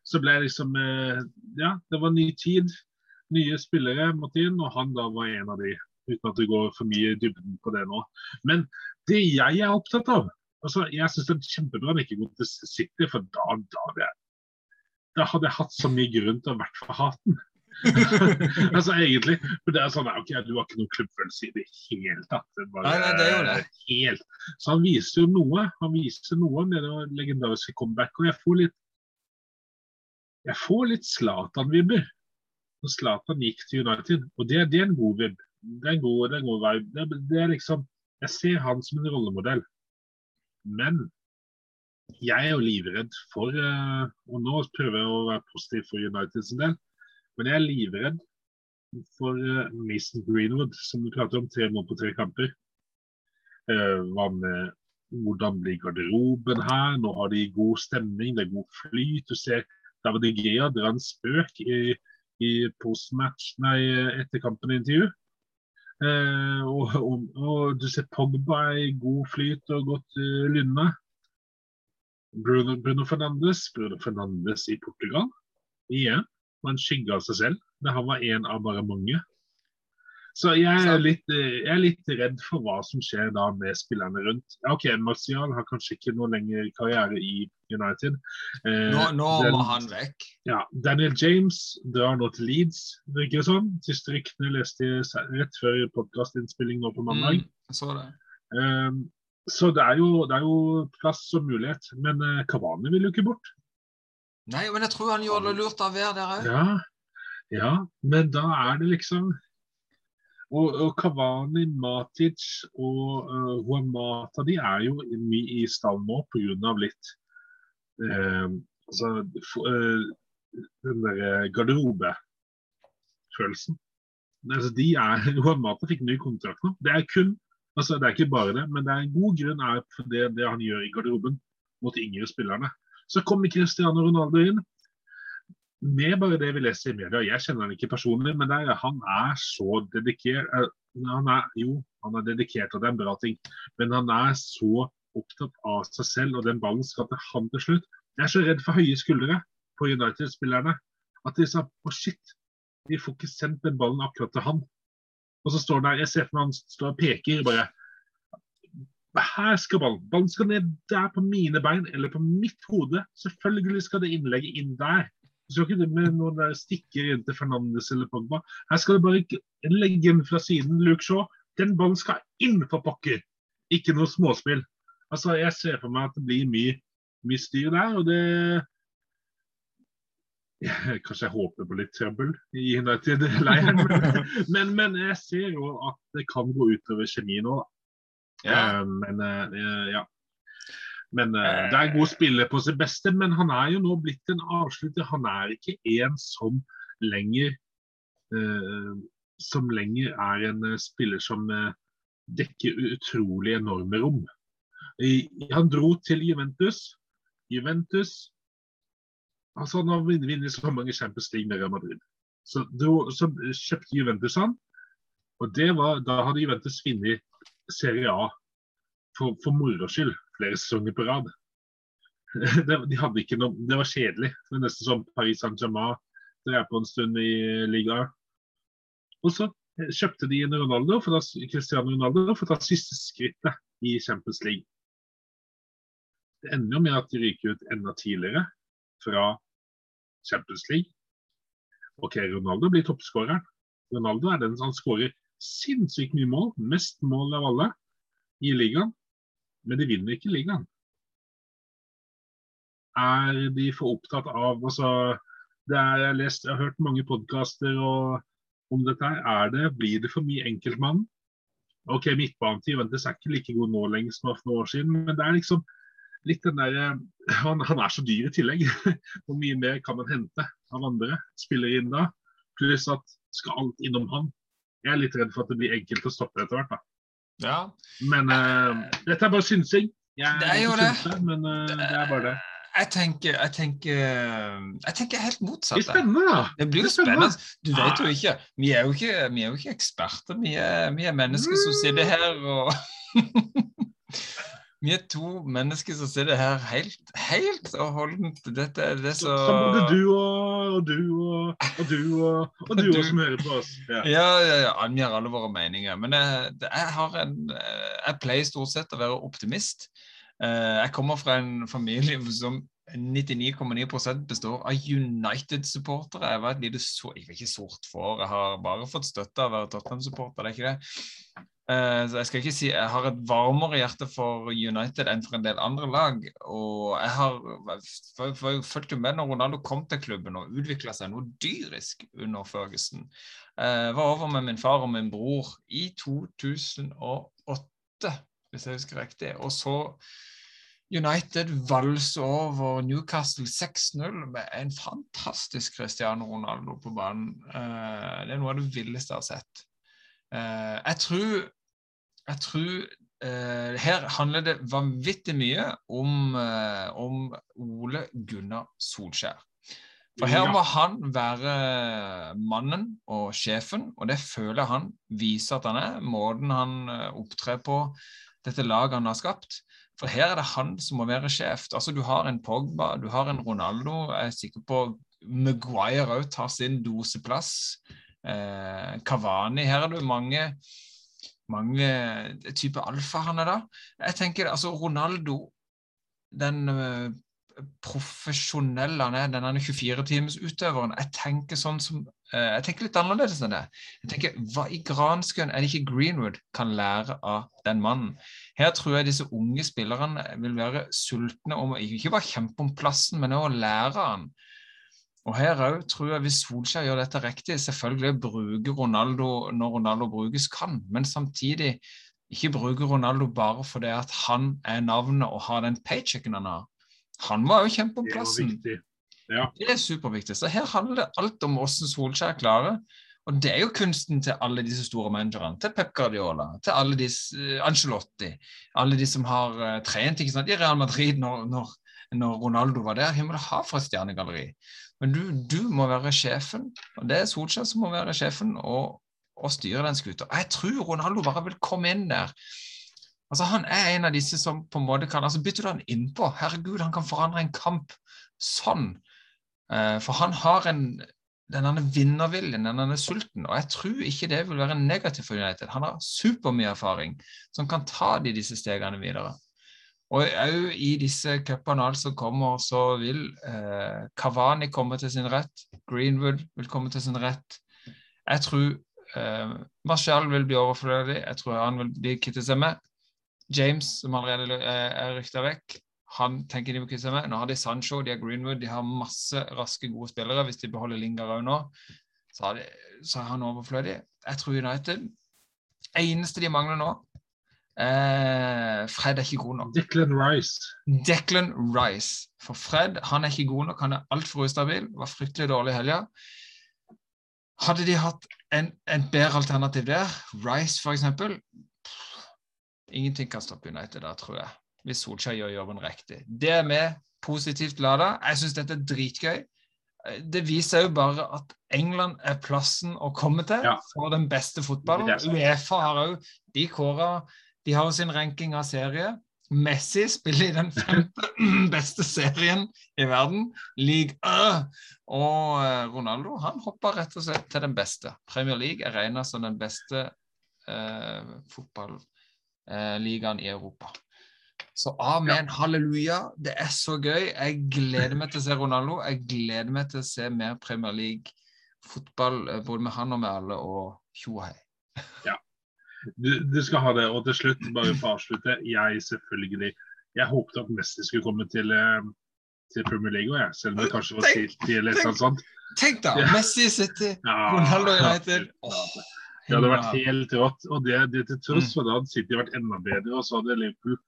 Så ble liksom eh, Ja, det var ny tid. Nye spillere måtte inn, og han da var en av de. Uten at det går for mye i dybden på det nå. Men det jeg er opptatt av altså Jeg syns det er kjempebra han ikke går til City, for da, da, da hadde jeg hatt så mye grunn til å i hvert fall hate den. altså egentlig. For det er sånn ok, Du har ikke noen klubbfølelse i det hele tatt. Bare, nei, nei, det er jo det. Helt. Så han viser jo noe. Han viser noe med det legendariske comeback. Og jeg får litt jeg får litt Zlatan-vibber. Når Zlatan gikk til United. Og det, det er en god vib. Det er en god, det er en god vibe. Det, det, er liksom Jeg ser han som en rollemodell. Men jeg er jo livredd for Og nå prøver jeg å være positiv for United sin del. Men jeg er livredd for uh, Mason Greenwood, som du prater om, tre mål på tre kamper. Uh, hva med hvordan blir garderoben her? Nå har de god stemning, det er god flyt. Du ser David Igea dra en spøk i, i postmatch, nei, etter kampen-intervju. Uh, og, og, og, du ser Pogba i god flyt og godt uh, lynne. Bruno, Bruno Fernandes Bruno Fernandes i Portugal igjen var skygger av seg selv. Men han var en av bare mange. Så jeg er, litt, eh, jeg er, litt, redd for hva som skjer da med spillerne rundt. Ok, Martial har kanskje ikke noe lenger karriere i United. Eh, nå, nå Den, må han vekk. Ja, Daniel James drar nå til Leeds, virker det sånn. Siste ryktene leste jeg rett før podkastinnspilling nå på mandag. Mm, så det. Eh, så det er, jo, det er, jo, plass og mulighet. Men eh, Kavani vil jo ikke bort. Nei, men jeg tror han gjorde det lurt av hver der òg. Ja, ja, men da er det liksom og, og Kavani, Matic og uh, Huamata de er jo mye i stallen nå pga. litt uh, altså, uh, den derre garderobefølelsen. Altså, de er, Huamata fikk ny kontrakt nå. Det er kun Altså, Det er ikke bare det, men det er en god grunn er for det, det han gjør i garderoben mot de yngre spillerne. Så kommer Cristiano Ronaldo inn. Med bare det vi leser i media, jeg kjenner han ikke personlig, men er, han er så dedikert. Eh, han er, jo, han er dedikert, og det er en bra ting, men han er så opptatt av seg selv, og den ballen skal til han til slutt. Jeg er så redd for høye skuldre på United-spillerne at de sa å shit, de får ikke sendt den ballen akkurat til han. Og så står han der, jeg ser for meg han står og peker bare her skal ballen. Ballen skal ned der på mine bein eller på mitt hode. Selvfølgelig skal det innlegget inn der. Du skal ikke med noen der stikker inn til Fernandes eller Pogba. Her skal det bare legge den fra siden. Luke Shaw. Den ballen skal inn for pokker. Ikke noe småspill. Altså, Jeg ser for meg at det blir mye, mye styr der. og det Kanskje jeg håper på litt trøbbel i United-leiren, men, men, jeg ser jo at det kan gå utover kjemi nå. Ja. Uh, men uh, ja. Men uh, det er en god spiller på sitt beste, men han er jo nå blitt en avslutter. Han er ikke en som lenger som lenger er en spiller som dekker utrolig enorme rom. Han dro til Juventus. Juventus altså Han har vunnet så mange Champions League med Real Madrid. Så, så kjøpte Juventus han. Og det var, Da hadde Juventus vunnet Serie A for, for moro skyld flere sesonger på rad. Det, de hadde ikke noe, det var kjedelig. Det var nesten som Paris Saint-Germain drev på en stund i ligaen. Og så kjøpte de inn Ronaldo for da, Cristiano Ronaldo for å ta siste skrittet i Champions League. Det ender jo med at de ryker ut enda tidligere fra Champions League. OK, Ronaldo blir toppskåreren. Ronaldo er den som skårer sinnssykt mye mål, mest mål av alle i ligaen, men de vinner ikke ligaen. Er de for opptatt av altså, det er, Jeg lest, jeg har hørt mange podkaster om dette. her, er det, Blir det for mye enkeltmann? OK, midtbanetid Ventes er ikke like god nå lenger som for noen år siden, men det er liksom litt den der, han, han, er så dyr i tillegg. Hvor mye mer kan man hente av andre spillere inn da? Pluss at skal alt innom han. Jeg er litt redd for at det blir enkelt å stoppe etter hvert. da. Ja. Men uh, dette er bare synsing. Jeg, det er jo det. Synser, men uh, det er bare det. Jeg tenker, jeg tenker, jeg tenker helt motsatt. Det spennende, da. Det blir jo spennende. Du vet jo ikke Vi er jo ikke, vi er jo ikke eksperter. Vi er, vi er mennesker som sitter her og Vi er to mennesker som sitter her helt, helt og holdent. Dette er det så Som både du og, og du og, og du og, og du, du. som hører på oss. Ja, ja, ja, ja. Vi har alle våre meninger. Men jeg, jeg, har en, jeg pleier stort sett å være optimist. Eh, jeg kommer fra en familie som 99,9% består av United-supportere. Jeg var et lite så, jeg var ikke sort for, jeg har bare fått støtte av å være Tottenham-supporter. det er ikke det. Uh, så jeg skal ikke si jeg har et varmere hjerte for United enn for en del andre lag. Og jeg har fulgt med når Ronaldo kom til klubben og utvikla seg noe dyrisk under Ferguson. Jeg uh, var over med min far og min bror i 2008, hvis jeg husker riktig. Og så United valser over Newcastle 6-0 med en fantastisk Cristiano Ronaldo på banen. Uh, det er noe av det villeste jeg har sett. Jeg tror jeg tror eh, her handler det vanvittig mye om, eh, om Ole Gunnar Solskjær. For her må han være mannen og sjefen, og det føler han viser at han er. Måten han eh, opptrer på, dette laget han har skapt. For her er det han som må være sjef. Altså, Du har en Pogba, du har en Ronaldo. Jeg er sikker på Maguire òg tar sin doseplass. Eh, Kavani. Her er det mange mange eh, typer alfahanner, da. Jeg tenker altså Ronaldo, den uh, profesjonelle han er, denne 24-timesutøveren, Jeg tenker sånn som uh, Jeg tenker litt annerledes enn det. Jeg tenker, Hva i granskauen er det ikke Greenwood kan lære av den mannen? Her tror jeg disse unge spillerne vil være sultne om å ikke bare kjempe om plassen, men å lære han. Og her òg tror jeg hvis Solskjær gjør dette riktig, selvfølgelig bruker Ronaldo når Ronaldo brukes kan, men samtidig ikke bruker Ronaldo bare fordi at han er navnet og har den paychecken han har. Han må jo kjempe om plassen. Det er, ja. det er superviktig. Så her handler det alt om hvordan Solskjær klarer Og det er jo kunsten til alle disse store managerne. Til Pep Guardiola, til alle disse uh, Angelotti, alle de som har uh, trent i Real Madrid når, når, når Ronaldo var der. Himmel ha for et stjernegalleri. Men du, du, må være sjefen, og det er Solskjær som må være sjefen og, og styre den skuta. Jeg tror Ronaldo bare vil komme inn der. Altså Han er en av disse som på en måte kan altså Bytter du han innpå, herregud, han kan forandre en kamp sånn. Uh, for han har en denne vinnerviljen, denne sulten. Og jeg tror ikke det vil være negativt for United. Han har supermye erfaring som kan ta de disse stegene videre. Og òg i disse cupene som kommer, så vil eh, Kavani komme til sin rett. Greenwood vil komme til sin rett. Jeg tror eh, Martial vil bli overflødig. Jeg tror han vil bli kvittet seg med. James, som allerede er, er rykta vekk, han tenker de må kvitte seg med. Nå har de Sancho, de har Greenwood, de har masse raske, gode spillere. Hvis de beholder Lingard òg nå, så er han overflødig. Jeg tror United Eneste de mangler nå eh, Fred er ikke god nok. Declan Rice. Declan Rice. For Fred han er ikke god nok, han er altfor ustabil. Var fryktelig dårlig i helga. Hadde de hatt en, en bedre alternativ der, Rice f.eks. Ingenting kan stoppe United der, tror jeg hvis Solskjær gjør jobben riktig. Det er vi positivt lada. Jeg syns dette er dritgøy. Det viser jo bare at England er plassen å komme til ja. for den beste fotballen. Uefa har òg De kåra De har jo sin ranking av serie. Messi spiller i den femte beste serien i verden, league A. Og eh, Ronaldo han hopper rett og slett til den beste. Premier League er regna som den beste eh, fotballigaen eh, i Europa. Så amen, ja. halleluja. Det er så gøy. Jeg gleder meg til å se Ronaldo. Jeg gleder meg til å se mer Premier League-fotball, eh, både med han og med alle, og tjo hei. Ja, du, du, skal ha det. Og til slutt, bare for å avslutte, jeg selvfølgelig Jeg håpet at Messi skulle komme til, eh, til Premier League, jeg, selv om det kanskje var City eller noe sånt. Tenk da! Ja. Messi City, Ronaldo United. Oh. Det hadde vært helt rått. Og det, det til tross mm. for det hadde City vært enda bedre, og så hadde Liverpool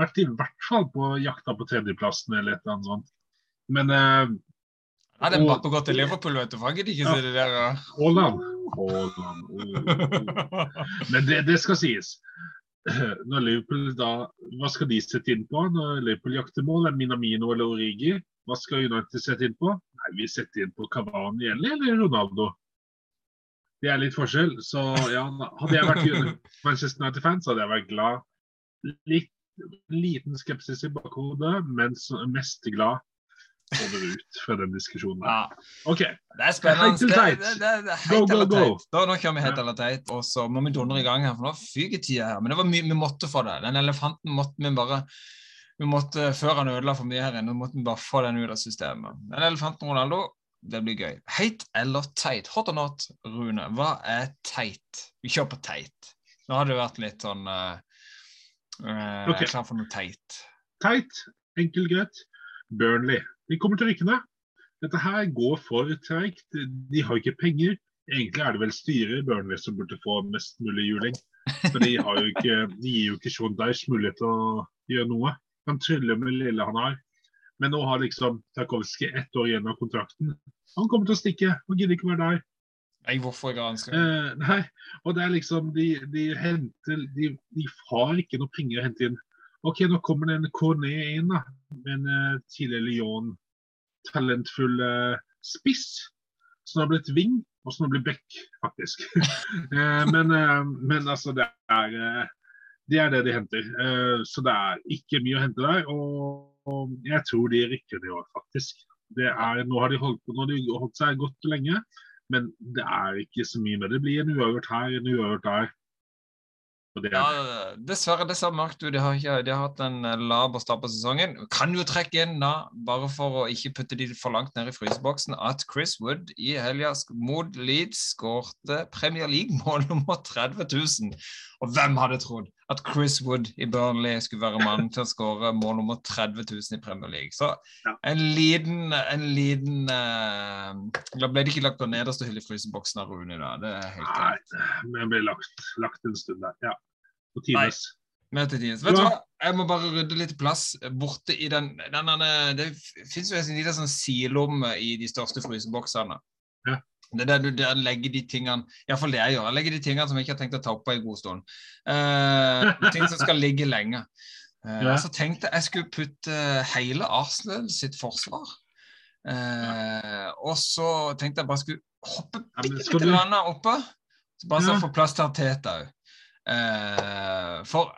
vært i hvert fall på jakta på tredjeplassen eller et eller annet sånt. Men uh, Ja, den Bappe gått til Liverpool, vet du. Fanget ikke ja, det der. Haaland. Haaland. Oh. Men det, det, skal sies. Når Liverpool da, Hva skal de sette inn på når Liverpool jakter mål? Er Minamino eller Origi? Hva skal United sette inn på? Nei, Vi setter inn på Cavani eller, eller Ronaldo. Det er litt forskjell. Så ja, hadde jeg vært Manchester United-fan, så hadde jeg vært glad. Litt liten skepsis i bakhodet, men mest glad over ut fra den diskusjonen. Ja. OK. Det er spennende. Det, det, det, det er go, go, go. Da, nå kjører vi helt eller teit, og så må vi dundre i gang her, for nå fyker tida her. Men det var mye vi måtte få det. Den elefanten måtte vi bare vi måtte, Før han ødela for mye her inne, måtte vi bare få den ut av systemet. Den elefanten Ronaldo, det blir gøy. Heit eller teit? Hot or not, Rune? Hva er teit? Vi kjører på teit. Nå har det vært litt sånn uh, Uh, okay. Klar for noe teit. Teit, enkel, greit. Burnley. De kommer til rykkene. Dette her går for treigt. De har ikke penger. Egentlig er det vel styret i Burnley som burde få mest mulig juling. For de, ikke, de gir jo ikke Sean Dyche mulighet til å gjøre noe. Han tryller med det lille han har. Men nå har liksom Tarkovskij ett år igjen av kontrakten. Han kommer til å stikke. Han gidder ikke være der. Nei, hvorfor ikke han skal eh, Nei, og det er liksom De, de henter de, de, har ikke noe penger å hente inn. OK, nå kommer det en Cornet inn, da. En uh, tidligere Lyon talentfull spiss. Som har blitt wing, og som har blitt back, faktisk. uh, men, men, altså, det er, det er det de henter. så det er ikke mye å hente der. Og, jeg tror de rykker det i faktisk. Det er, nå har de holdt, på, de holdt seg godt lenge. Men det er ikke så mye med det. blir en uavgjort her, en uavgjort der. Det... Ja, dessverre, det ser mørkt ut. De har, ikke, de har hatt en eh, laber start på sesongen. Kan jo trekke inn, da, bare for å ikke putte de for langt ned i fryseboksen, at Chris Wood i helga mot Leeds skårte Premier League-mål nummer 30 000. Og hvem hadde trodd at Chris Wood i Burnley skulle være mannen til å skåre mål nummer 30 000 i Premier League. Så en liten, en liten uh, ble det ikke lagt på nederste hylle i fryseboksen av Rune. da, det er helt greit. Nei, men ble lagt, lagt en stund der, ja. På times. Vet du hva, jeg må bare rydde litt plass borte i den, den, den Det fins jo en liten sånn silom i de største fryseboksene. Ja. Det er der du der legger de tingene Iallfall det jeg gjør. Jeg legger de tingene som jeg ikke har tenkt å ta opp på en god stund. Uh, ting som skal ligge lenge. Uh, ja. Så tenkte jeg skulle putte hele Arsenal sitt forsvar. Uh, og så tenkte jeg bare skulle hoppe bitte litt du... oppe. Så bare så ja. få plass til Arteta òg. for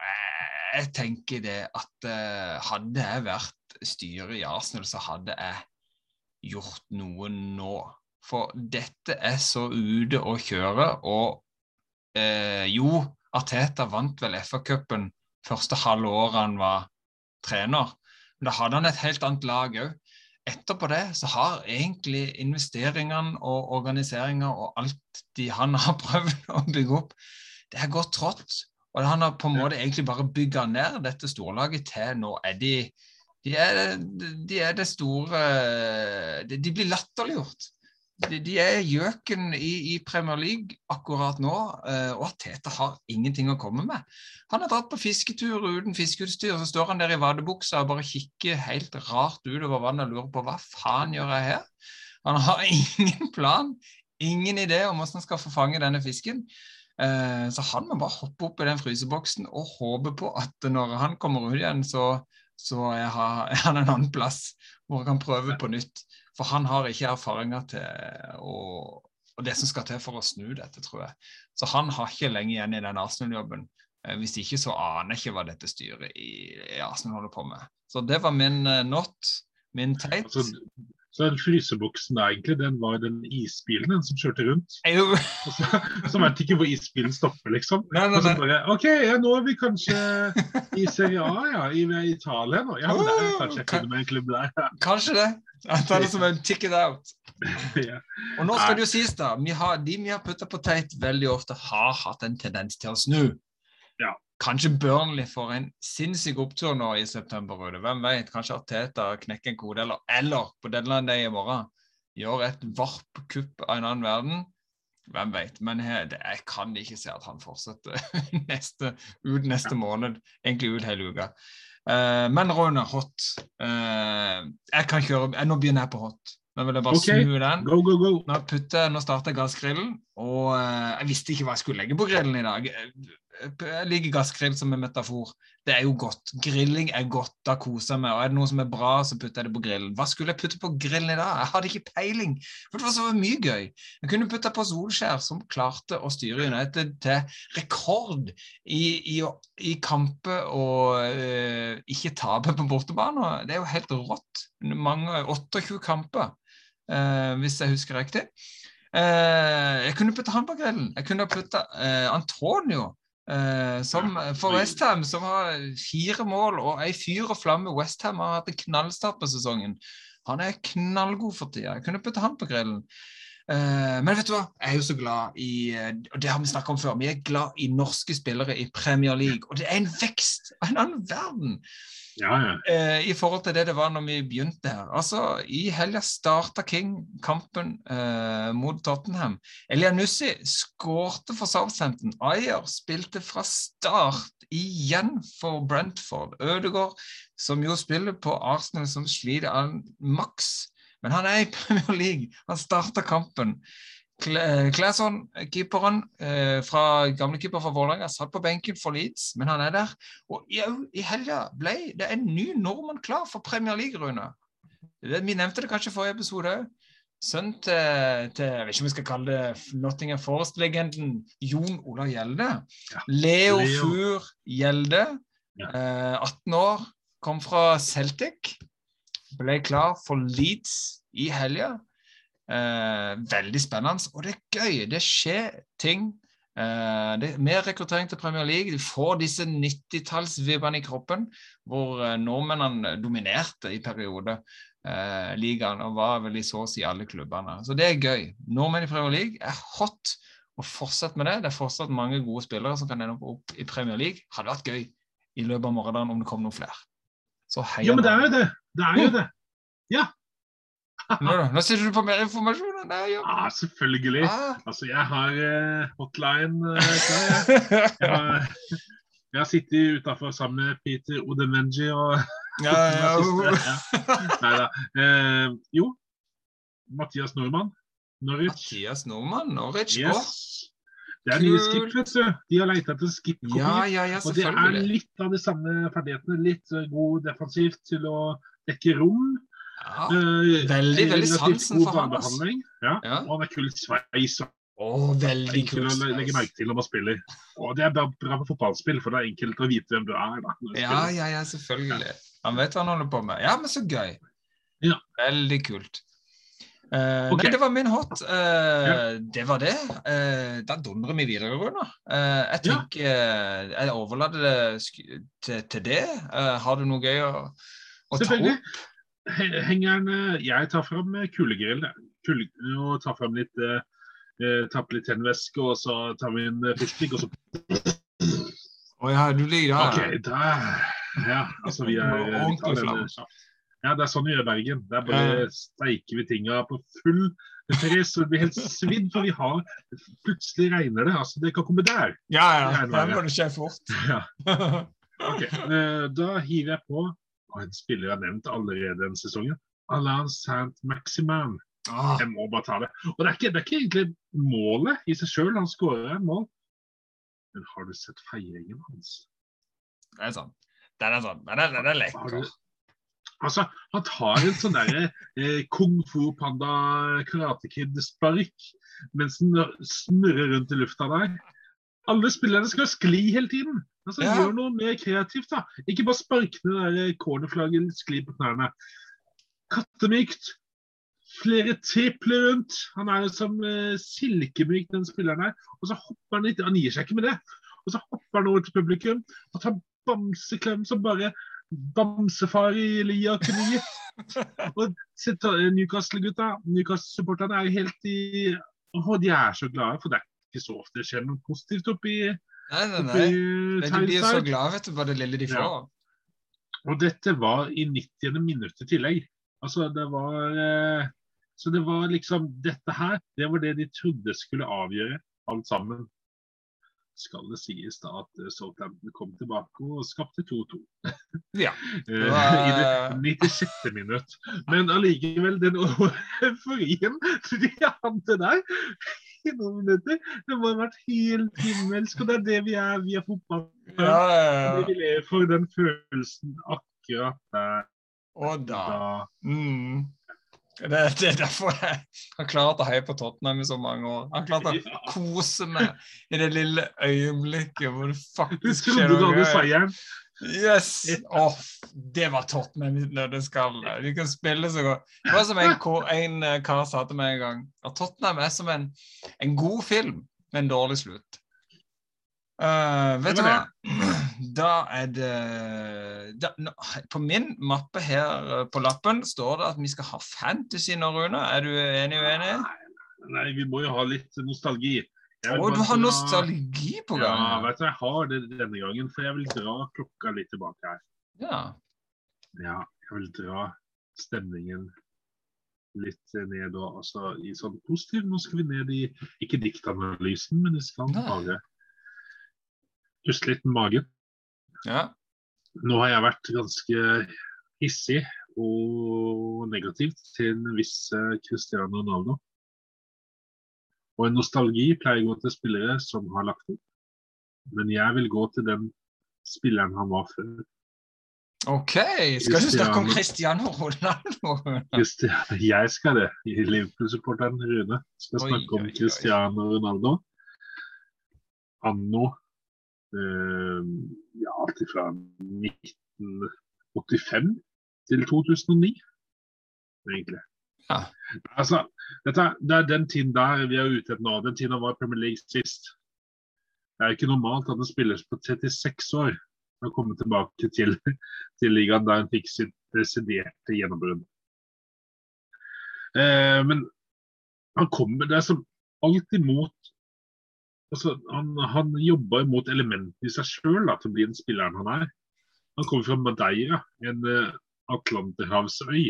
jeg tenker det at hadde jeg vært styret i Arsenal, så hadde jeg gjort noe nå. For dette er så ute å kjøre. Og eh, jo, Arteta vant vel FA-cupen første halve året han var trener. Men da hadde han et helt annet lag òg. Etterpå det så har egentlig investeringene og organiseringa og alt de han har prøvd å bygge opp, det har gått trått. Og han har på en måte egentlig bare bygga ned dette storlaget til nå er de de er, de er det store De, de blir latterliggjort. De, de, er gjøken i, i, Premier League akkurat nå, uh, og Teta har ingenting å komme med. Han har dratt på fisketur uten fiskeutstyr, så står han der i vadebuksa og bare kikker helt rart utover vannet og lurer på hva faen gjør jeg her? Han har ingen plan, ingen idé om hvordan han skal få fange denne fisken. Uh, så han må bare hoppe opp i den fryseboksen og håpe på at når han kommer ut igjen, så så er han en annen plass hvor han kan prøve på nytt. For han har ikke erfaringer til å, og det som skal til for å snu dette, tror jeg. Så han har ikke lenge igjen i den Arsenal-jobben. Eh, hvis ikke så aner jeg ikke hva dette styret i, i Arsenal holder på med. Så det var min uh, not, min teit. Altså, så den fryseboksen der, egentlig, den var den isbilen den som kjørte rundt. Så, så vet ikke hvor isbilen stopper, liksom. Nei, nei, nei. Bare OK, ja, nå er vi kanskje i Serie A, ja. I, Italia nå. Ja, men det er kanskje jeg finner med en klubb der. Ja. Kanskje det. Tar det som en ticket out. ja. Og nå skal det jo sies, da. Vi har, de vi har putta på teit, veldig ofte har hatt en tendens til å snu. Ja. Kanskje Burnley får en sinnssyk opptur nå i september. Røde. Hvem vet? Kanskje Arteta knekker en kode, eller, eller på deadline day i morgen gjør et varp-kupp av en annen verden. Hvem vet? Men jeg, jeg kan ikke se at han fortsetter neste, ut neste måned. Egentlig ut hele uka. Uh, men Rune, hot. Uh, jeg kan kjøre Nå begynner jeg på hot. Nå vil jeg bare okay. snu den. Go, go, go. Nå, putter, nå starter gassgrillen, og uh, jeg visste ikke hva jeg skulle legge på grillen i dag. Jeg liker gassgrill som en metafor. Det er jo godt. Grilling er godt. Da koser jeg meg. Og er det noe som er bra, så putter jeg det på grillen. Hva skulle jeg putte på grillen i dag? Jeg hadde ikke peiling. For det var så mye gøy. Jeg kunne putta på Solskjær, som klarte å styre United til rekord i, i, i kamper og uh, ikke tape på bortebane. Det er jo helt rått. Mange, 28 kamper, uh, hvis jeg husker riktig. Uh, jeg kunne putta han på grillen. Jeg kunne putta Antonio Uh, som, for Westham, som har fire mål og ei fyr og flamme. Westham har hatt en knallstart på sesongen. Han er knallgod for tida. Jeg kunne putte han på grillen. Uh, men vet du hva, jeg er jo så glad i og det har vi om før, vi er glad i norske spillere i Premier League. Og det er en vekst av en annen verden. Ja, ja. Eh, I forhold til det det var når vi begynte her. Altså, I helga starta King kampen eh, mot Tottenham. Elianussi skårte for Southampton. Ayer spilte fra start igjen for Brentford. Ødegaard, som jo spiller på Arsenal, som sliter av maks. Men han er i Premier League. Han starta kampen. Claesson, keeperen eh, fra gamle keeper fra Vålerenga, satt på benken for Leeds, men han er der. Og i, i helga ble det en ny nordmann klar for Premier League, Rune. Vi nevnte det kanskje i forrige episode òg. Sønn til, til, jeg vet ikke om vi skal kalle det Nottingham Forest-legenden Jon Olav Gjelde. Ja. Leo, Leo Fur Gjelde, ja. eh, 18 år, kom fra Celtic. Ble klar for Leeds i helga. Eh, veldig spennende, og det er gøy. Det skjer ting. Eh, det er mer rekruttering til Premier League. Du får disse 90-tallsvibbene i kroppen, hvor eh, nordmennene dominerte i perioder eh, ligaen og var vel i så å si alle klubbene. Så det er gøy. Nordmenn i Premier League er hot. Og fortsett med det. Det er fortsatt mange gode spillere som kan ende opp i Premier League. Hadde vært gøy i løpet av morgenen om det kom noen flere. Så heia Ja, men det er jo det. Det er jo det. Ja, nå, nå sitter du på mer informasjon enn deg. Ja, selvfølgelig. Ah. Altså, jeg har eh, hotline. Uh, jeg, har, jeg har sittet utafor sammen med Peter Odemenji og ja, ja, ja. Nei da. Eh, jo, Mathias Nordmann. Norwich. Mathias Nordmann, Norwich. Yes. Det er nye skip, vet du. De har leita etter skip-kopier. ja, ja, ja, og det er litt av de samme ferdighetene. Litt eh, god defensivt til å dekke rom. Ja. Eh, Veldig, veldig sansen for han, Ja. Ja. Og han er kul sveis Oh, Åh, veldig kult. le- legge merke til når man spiller. Og det er bra, bra på fotballspill, for det er enkelt å vite hvem du er. Da, du Ja, ja, ja, selvfølgelig. Han vet hva han holder på med. Ja, men så gøy. Ja. Veldig kult. Uh, okay. Nei, det var min hot. Uh, Ja. Det var det. Uh, da dundrer vi videre, Rune. Jeg tenker Jeg overlater det til, til det. Har du noe gøy å, Selvfølgelig. Hengeren Jeg tar fram eh, kulegrill. Kule, og tar fram litt eh, eh, Tapper litt tennvæske, og så tar vi en eh, fiskestikk, og så Å ja, du ligger ja. Okay, der. Ja, altså vi er eh. Ja, det er sånn vi gjør i Bergen. Der bare steiker vi tinga på full pris. så det blir helt svidd, for vi har Plutselig regner det. Altså, det kan komme der. Ja, ja. Det er Der må det skje fort. Ja. Ok, eh, Da hiver jeg på og en spiller jeg har nevnt allerede denne sesongen. Alain Saint-Maximin. Ah, Jeg må bare ta det. Og det er ikke, det er ikke egentlig målet i seg sjøl. Han skårer et mål. Men har du sett feiringen hans? det er sånn. Den er sånn. Den er, den er lekker. Altså, han tar en sånn derre eh, kung fu panda karate kid-spark mens han snurrer rundt i lufta der. Alle spillerne skal skli hele tiden. Altså, Ja. Gjør noe mer kreativt, da. Ikke bare spark ned det cornerflagget, skli på knærne. Kattemykt. Flere tripler rundt. Han er som uh, silkemyk, den spilleren her. Og så hopper han litt, han gir seg ikke med det. Og så hopper han over til publikum og tar bamseklem som bare bamsefar i Lia kunne gitt. Og se Newcastle-gutta, Newcastle-supporterne er helt i Å, de er så glade, for det er ikke så ofte det skjer noe positivt oppi, Nei, nei, nei. Men de blir jo så glad vet du, på det lille de Ja. får. Og dette var i 90. minutt i tillegg. Altså, det var eh, Så det var liksom Dette her, det var det de trodde skulle avgjøre alt sammen. Skal det sies da at eh, Southampton kom tilbake og skapte 2-2. Ja. Eh, var- I det 96. minutt. Men allikevel, den euforien de hadde der i noen minutter, det må ha vært helt himmelsk. Og det er det vi er, vi er fotball. Ja, ja, Vi lever for den følelsen akkurat der. Og da. da. Mm. Det, det er derfor jeg har klart å heie på Tottenham i så mange år. Jeg har klart å kose meg i det lille øyeblikket hvor det faktisk skjer noe. du seieren. Yes! Åh, det var Tottenham i nøtteskall. De kan spille så godt. Det var som en, en eh, kar sa til meg en gang, at Tottenham er som en, en god film med en dårlig slutt. Eh, vet du hva? Da er det da, no, På min mappe her eh, på lappen står det at vi skal ha fantasy nå, Rune. Er du enig uenig? Nei, vi må jo ha litt nostalgi. Å, du har nostalgi på gang. Ja, vet du, jeg har det denne gangen, for jeg vil dra klokka litt tilbake her. Ja. Ja, jeg vil dra stemningen litt ned og altså i sånn positiv. Nå skal vi ned i ikke diktanalysen, men vi skal Nei. bare puste litt med magen. ja. Nå har jeg vært ganske hissig og negativt til en viss eh, Cristiano Ronaldo. Og en nostalgi pleier å gå til spillere som har lagt opp. Men jeg vil gå til den spilleren han var før. OK. Skal du snakke om Cristiano. Ronaldo? Jeg skal det. Liverpool-supporteren Rune skal snakke om oi, oi. Cristiano Ronaldo. Anno ja, alt fra 1985 til 2009, egentlig. Ja. Altså, dette, det er den tiden der vi er ute etter nå. Den tiden var Premier League sist. Det er ikke normalt at en spiller på 36 år har kommet tilbake til, til ligaen der han fikk sitt desiderte gjennombrudd. Eh, men han kommer Det er som alt mot altså, Han, han jobber mot elementene i seg sjøl til å bli den spilleren han er. Han kommer fra Madeira, en uh, atlanterhavsøy.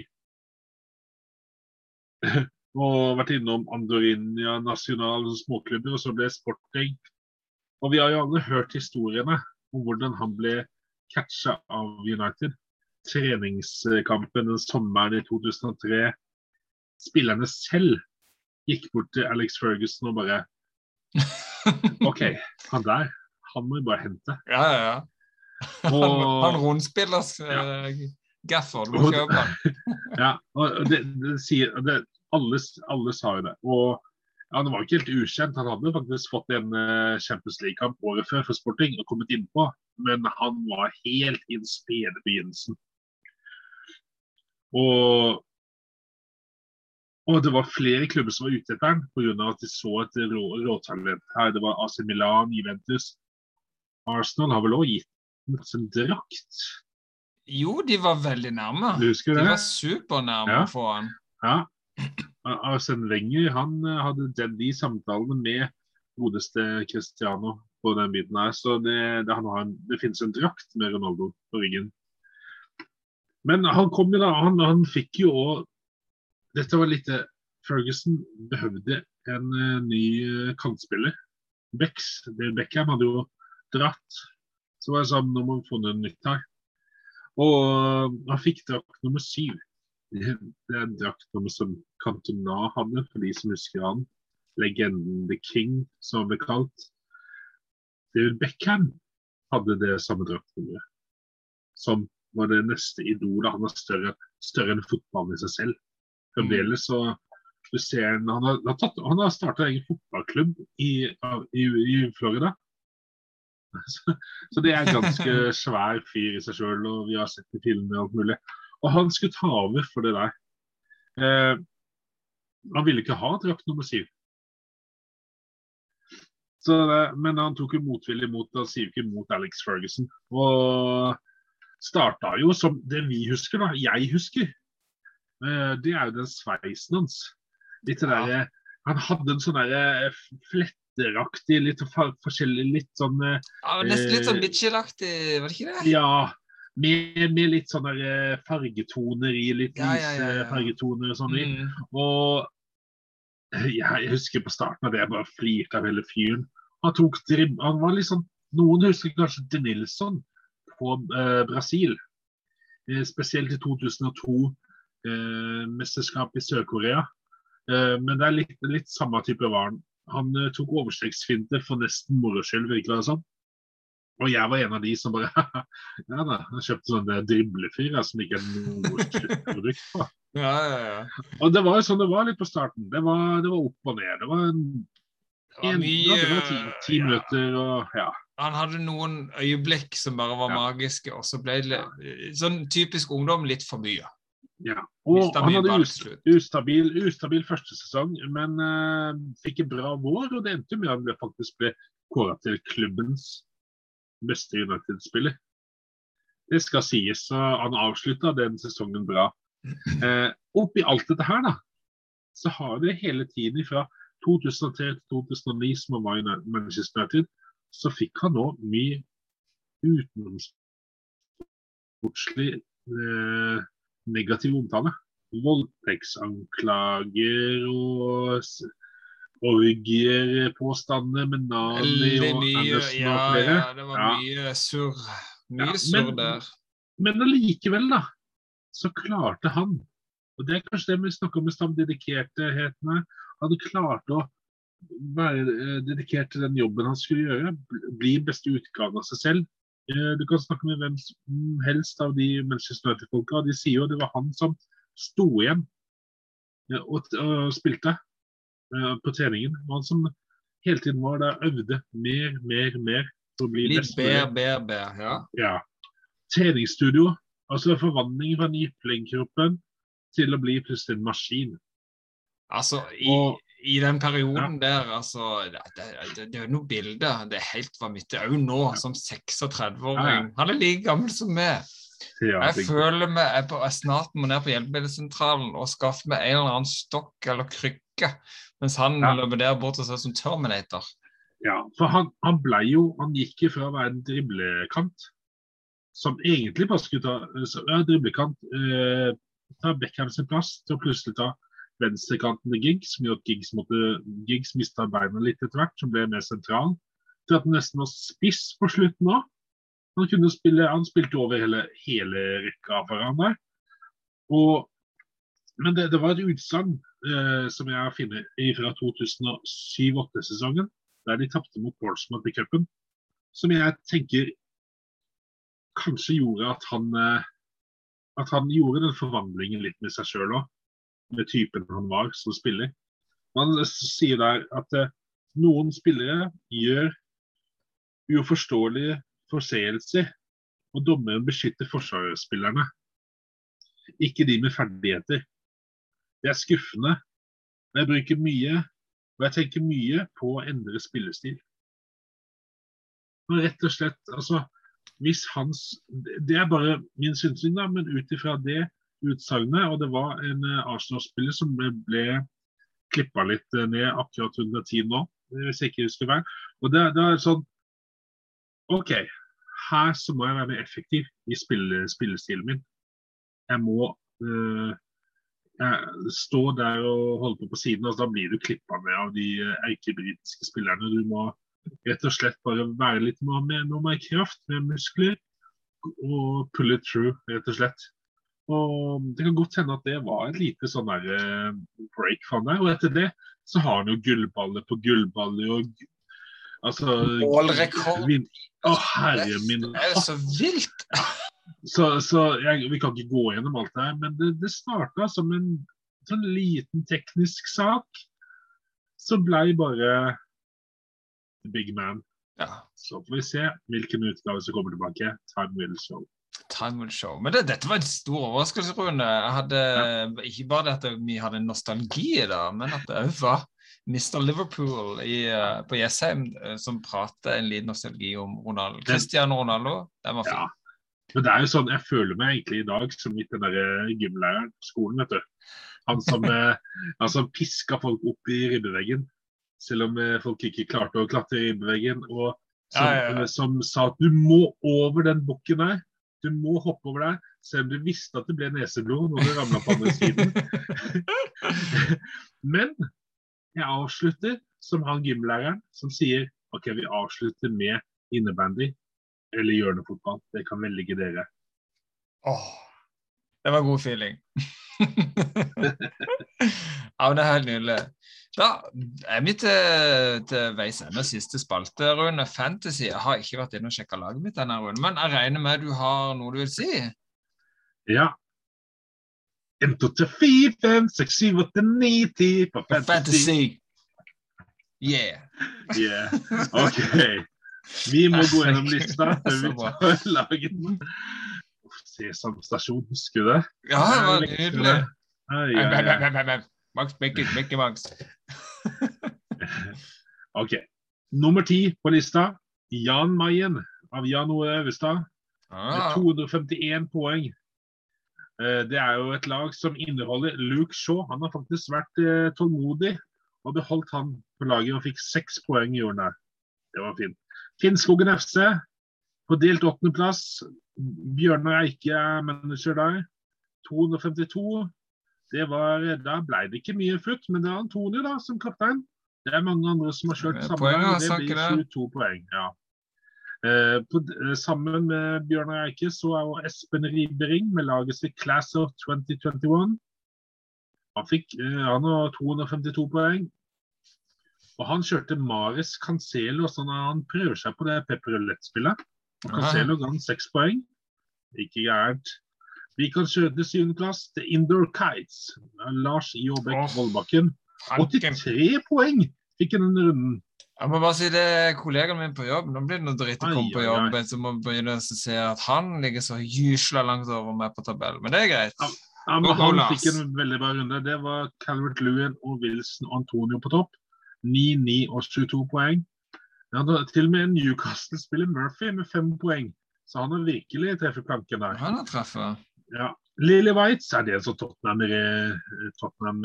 og vært innom Andorinia National småklubber, og så ble Sporting. Og vi har jo alle hørt historiene om hvordan han ble catcha av United. Treningskampen den sommeren i 2003. Spillerne selv gikk bort til Alex Ferguson og bare OK, han der, han må vi bare hente. Ja, ja, ja. Og, Han rundspillers ja. gaffer, du må kjøpe han. ja, og det, det sier det, alle, alle sa jo det. Og ja, Han var ikke helt ukjent. Han hadde faktisk fått en uh, Champions League-kamp året før for Sporting og kommet innpå, men han var helt i den spede begynnelsen. Og, og det var flere klubber som var ute etter han pga. at de så et rå, råtalent her. Det var AC Milan, Juventus. Arsenal har vel òg gitt ham en drakt? Jo, de var veldig nærme. Du husker De var supernærme Ja. få han. Ja. Arsene Wenger han eh, hadde den, de samtalene med godeste Cristiano på den biten her. Så det, det, han har en, det finnes en drakt med Ronaldo på ryggen. Men han kom jo da, han, han fikk jo òg Dette var litt eh, Ferguson behøvde en eh, ny eh, kantspiller. Becks, det Beckham hadde jo dratt. Så var det sånn, nå må vi få noe nytt her. Og han fikk drakt nummer syv. Det er en drakt nummer som Cantona hadde, for de som husker han. Legenden The King, som han ble kalt. David Beckham hadde det samme draktnummeret. Som var det neste idolet. Han var større, større enn fotballen i seg selv. Fremdeles så du ser han, har, tatt- han har starta egen fotballklubb i, i, i Florida. Så, så det er en ganske svær fyr i seg sjøl, og vi har sett i filmer og alt mulig. Og han skulle ta over for det der. Eh, han ville ikke ha drakt nummer syv. Så men han tok jo motvillig mot han sier ikke mot Alex Ferguson. Og starta jo som det vi husker, da. Jeg husker. Eh, det er jo den sveisen hans. Litt Ja. der, Han hadde en sånn derre fletteraktig, litt for, forskjellig litt sånn eh, Ja, nesten litt sånn Eh, Mitchell-aktig, var det ikke det? ja, med, med litt sånne fargetoner i, litt Ja, ja, ja, ja. fargetoner og sånn. Mm. Og jeg husker på starten av det, jeg bare flirte av hele fyren. Han tok drib han var sånn, Noen husker kanskje De Nilsson på eh, Brasil. Eh, spesielt i 2002-mesterskapet i Sør-Korea. Eh, men det er litt, litt samme type varen. han. Eh, tok overstreksfinte for nesten moro skyld, virker det som. Og jeg var en av de som bare Ja da, jeg kjøpte sånn driblefyr som ikke er noe sluttprodukt på. Ja, ja, ja. Og det var jo sånn det var litt på starten. Det var, det var opp og ned. Det var, en, Det var mye det var ti, ti ja. minutter og ja. Han hadde noen øyeblikk som bare var magiske, og så ble det sånn typisk ungdom litt for mye. Ja. Og ustabil han hadde ustabil, ustabil første sesong, men uh, fikk en bra vår. Og det endte med at han ble- faktisk ble kåret til klubbens beste United-spiller. Det skal sies. Så han avslutta den sesongen bra. Uh, Oppi alt dette her, da, så har det hele tiden fra 2003 til 2009, som han var i Manchester United, så fikk han nå mye utenomsportslig eh, negativ omtale. Voldtektsanklager og s- orgiepåstander med Nani og mye Andersen Ja, og flere. ja, det var Ja. mye surr. Mye Ja, surr der. Men allikevel, da, så klarte han Og det er kanskje det vi snakker om dedikerdheten her. Han klarte å være eh, dedikert til den jobben han skulle gjøre. Bli beste utgave av seg selv. Eh, du kan snakke med hvem som helst av de Manchester United-folka, og de sier jo det var han som sto igjen eh, og, og spilte eh, på treningen. Det var Han som hele tiden var der, øvde mer, mer, mer for å bli Litt best B, bedre, bedre, bedre. Ja. Ja. Treningsstudio. Altså forvandling fra nyplingkroppen til å bli plutselig en maskin. Altså, i, Og- i den perioden der, altså Det, det, det, er jo noen bilder. Det er helt vanvittig. Òg nå, som 36-åring. Han er like gammel som meg. Ja, Jeg føler meg jeg, på, jeg snart må ned på hjelpemiddelsentralen og skaffe meg en eller annen stokk eller krykke, mens han Ja. løper der bort og ser ut som Terminator. ja, for han, han ble jo Han gikk jo fra å være en driblekant, som egentlig bare skulle ta ja, driblekant, eh, ta Beckham sin plass, til å plutselig ta venstrekanten til Giggs, som gjorde at Giggs, måtte, Giggs mista beina litt etter hvert, som ble mer sentral. Til at han nesten var spiss på slutten òg. Han, spille, han spilte over hele, hele rekka foran der. Og Men det, det var et utsagn eh, som jeg funnet fra 2007-2008-sesongen, der de tapte mot Portsmouth i cupen, som jeg tenker kanskje gjorde at han eh, at han gjorde den forvandlingen litt med seg sjøl òg, med typen han var som spiller. Man sier der at eh, noen spillere gjør uforståelige forseelser, og dommeren beskytter forsvarsspillerne, ikke de med ferdigheter. Det er skuffende. Jeg bruker mye, og jeg tenker mye på å endre spillestil. Og rett og slett, altså, hvis hans Det er bare min synsing, da, men ut ifra det utsagnet, og det var en uh, Arsenal-spiller som ble, ble klippa litt uh, ned akkurat under tid nå, hvis jeg ikke husker feil. Og det, det, er sånn OK, her så må jeg være effektiv i spille, spillestilen min. Jeg må øh, jeg stå der og holde på på siden, altså da blir du klippa ned av de erkebritiske spillerne. Du må rett og slett bare være litt mer, noe mer kraft, med muskler, og pull it through, rett og slett. Og Det kan godt hende at det var et lite sånn der, uh, break for han Og etter det så har han jo gullballer på gullballer og altså Målrekord! Å, herre min. Det er så vilt! Så, så jeg, Vi kan ikke gå gjennom alt det her, men det, det starta som en sånn liten teknisk sak. Så blei bare The Big Man. Ja. Så får vi se hvilken utgave som kommer tilbake. Time will show. Time will show. Men det, dette var en stor overraskelse, Rune. Jeg hadde, ja. Ikke bare det at vi hadde nostalgi da, men at det òg var Mr. Liverpool i, uh, på Jessheim uh, som prater en liten nostalgi om Ronaldo. Cristiano Ronaldo. Den var fin. Ja. Men det er jo sånn, Jeg føler meg egentlig i dag som litt den der eh, gymlæreren på skolen. vet du. Han som altså, piska folk opp i ribbeveggen selv om eh, folk ikke klarte å klatre i ribbeveggen. Og som, ja, ja. som, sa at du må over den bukken der. Du må hoppe over der, selv om du visste at det ble neseblod når du ramla på andre siden. Men jeg avslutter som han gymlæreren som sier OK, vi avslutter med innebandy eller hjørnefotball. Det kan velge dere. Åh, det var god feeling. ja, men det er helt nydelig. Da er vi til, til veis ende siste spalte, Rune. Fantasy. Jeg har ikke vært inne og sjekka laget mitt denne runden, men jeg regner med du har noe du vil si? Ja. 1, 2, 3, 4, 5, 6, 7, 8, 9, 10 på Fantasy. fantasy. Yeah. yeah. OK. Vi må gå gjennom lista før vi tar laget. Sesam stasjon, husker du det? Ja, det var nydelig. Max Beckett, Bekker Max. OK. Nummer ti på lista, Jan Mayen av Jan Ove Øverstad. Ah. 251 poeng. Eh, det er jo et lag som inneholder Luke Shaw. Han har faktisk vært eh, tålmodig og beholdt han på laget og fikk seks poeng i årene. Det var fint. Finnskogen FC på delt åttendeplass. Bjørnar Eike er manager der. 252. Det var, Da ble det ikke mye futt, men det er Antoni da, som kaptein. Det er mange andre som har kjørt samme poeng. Det blir 22 poeng. ja. Eh, på, eh, sammen med Bjørnar Eike så er jo Espen Ribering med laget sitt Class of 2021. Han, fikk, eh, han har 252 poeng. Og han kjørte Maris Cancelo, så han prøver seg på det pepperulett-spillet. Cancelo ga han seks poeng. Ikke gærent. Vi kan kjøre til syvendeplass til Indoor Kites. Lars Jåbekk oh, Vollbakken. 83 poeng fikk han denne runden. Jeg må bare si det kollegaen min på jobb. Nå blir det noe dritt å komme på jobb. Så må begynne å se at han ligger så gysla langt over meg på tabellen. Men det er greit. Ja, ja men Han fikk en veldig bra runde. Det var Calvert Lewin og Wilson og Antonio på topp. 9, 9 og 22 poeng. Ja, til og med Newcastle-spiller Murphy med fem poeng. Så han har virkelig treffet planken der. Han har treffet. Ja. Lilly Waitz, er det sånn Tottenham-relatert Tottenham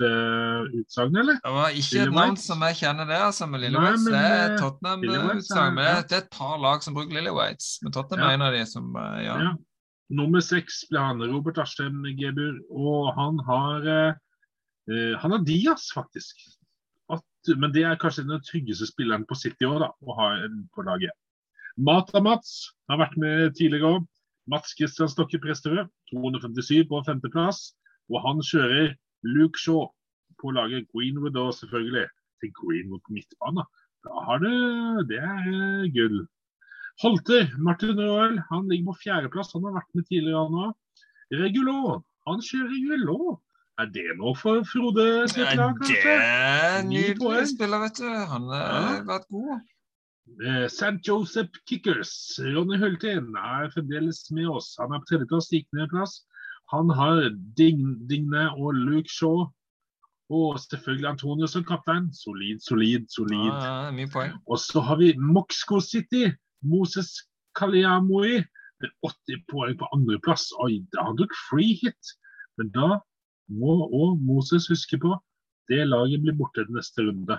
uh, utsagn, eller? Det var ikke Lily et navn som jeg kjenner det, altså, med Lilly Nei, Det er eh, Tottenham-utsagn. Ja. Det er et par lag som bruker Lilly Waitz, men Tottenham ja. er en av de som uh, ja. ja. Nummer seks ble han, Robert Aschem Gebur, og han har uh, Han har Diaz, faktisk. At, men det er kanskje den tryggeste spilleren på City òg, å ha en på laget. Mata Mats har vært med tidligere òg. Mats Kristian Stokke Presterød, 257 på femteplass. Og han kjører Luke Shaw på laget Greenwood da, selvfølgelig til Greenwood på midtbane. Da har du Det er eh, gull. Holter, Martin Roel, han ligger på fjerdeplass. Han har vært med tidligere, han òg. Regulå, han kjører Regulå. Er det noe for Frode sitt lag, kanskje? Det er nydelig spiller, vet du. Han har ja. vært god. Eh, St. Joseph Kickers, Ronny Hultin, er fremdeles med oss. Han er på tredjeplass, gikk ned plass. Han har Digne og Luke Shaw. Og selvfølgelig Antonio som kaptein. Solid, solid, solid. Ja, mye. Og så har vi Moxco City. Moses Kaliamoi med 80 poeng på andreplass. Oi, han tok free hit. Men da må òg Moses huske på det laget blir borte den neste runde.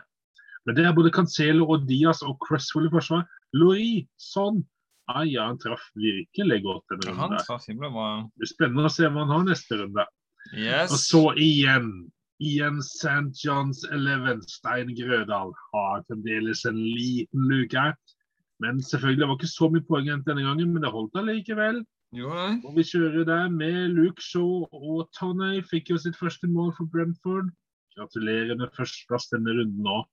Men det er både Cancelo og Diaz og Cresswell i forsvar. Louis, sånn. Ah, ja, han traff virkelig godt denne runden. Det er spennende å se hva han har neste runde. Yes. Og så igjen. Igjen St. Johns Eleven. Stein Grødal har fremdeles en liten luke her. Men selvfølgelig det var ikke så mye poeng denne gangen, men det holdt allikevel. Jo, og vi kjører der med Luke Shaw og Tony. Fikk jo sitt første mål for Brentford. Gratulerer med førsteplass denne runden òg.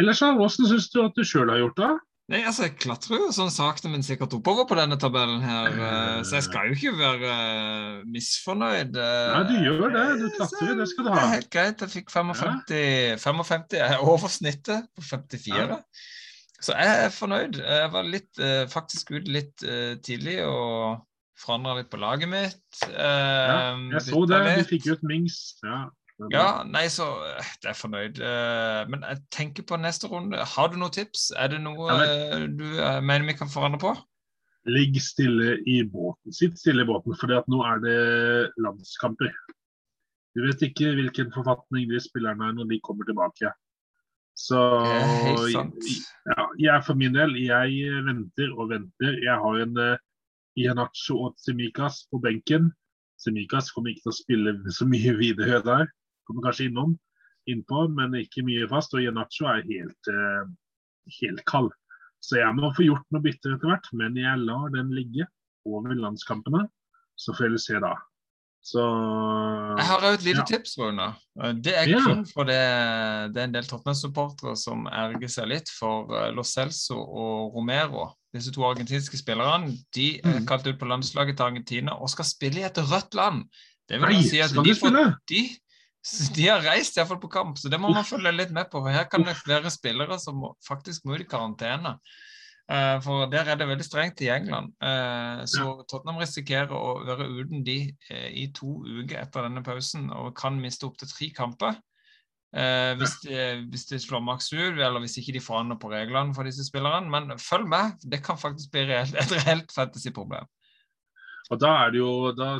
Ellers, hvordan syns du at du sjøl har gjort det? Nei, altså, Jeg klatrer jo sånn sakte, men sikkert oppover på denne tabellen her. Uh, så jeg skal jo ikke være uh, misfornøyd. Nei, du gjør det. Du klatrer, det skal du ha. Det er helt greit. Jeg fikk 55, ja. 55 jeg er over snittet på 54. Ja. Så jeg er fornøyd. Jeg var litt, eh, faktisk ute litt eh, tidlig og forandra litt på laget mitt. ja, eh, jeg så det. Du fikk ut Mings. Ja. Ja, nei, så Jeg er fornøyd. Men jeg tenker på neste runde. Har du noen tips? Er det noe ja, du mener vi kan forandre på? Ligg stille i båten. Sitt stille i båten, for nå er det landskamper. Du vet ikke hvilken forfatning de spillerne er når de kommer tilbake. Så ja, jeg for min del, jeg venter og venter. Jeg har en uh, Ianacho og Semikas på benken. Semikas kommer ikke til å spille så mye videre der. Kommer kanskje innom, innpå, men ikke mye fast. Og Ianacho er helt, uh, helt kald. Så jeg må få gjort noe bytter etter hvert. Men jeg lar den ligge over landskampene. Så får vi se da. Så Jeg har et lite ja. tips, Rune. Det er kun ja. for det, det er en del Tottenham-supportere som erger seg litt for eh, Lo Celso og Romero. Disse to argentinske spillerne de er mm. kalt ut på landslaget til Argentina og skal spille i et rødt land. Det vil Nei, si at de, får, de, de, har reist iallfall på kamp, så det må man følge litt med på. for Her kan det flere spillere som faktisk må ut i karantene. Uh, for der er det veldig strengt i England. Uh, så. Tottenham risikerer å være uten de uh, i to uker etter denne pausen og kan miste opptil tre kamper. Hvis de, hvis, de, slår maks ut, eller hvis ikke de forandrer på reglene for disse spillerne. Men følg med, det kan faktisk bli et reelt fantasy-problem. Og da er det jo, da,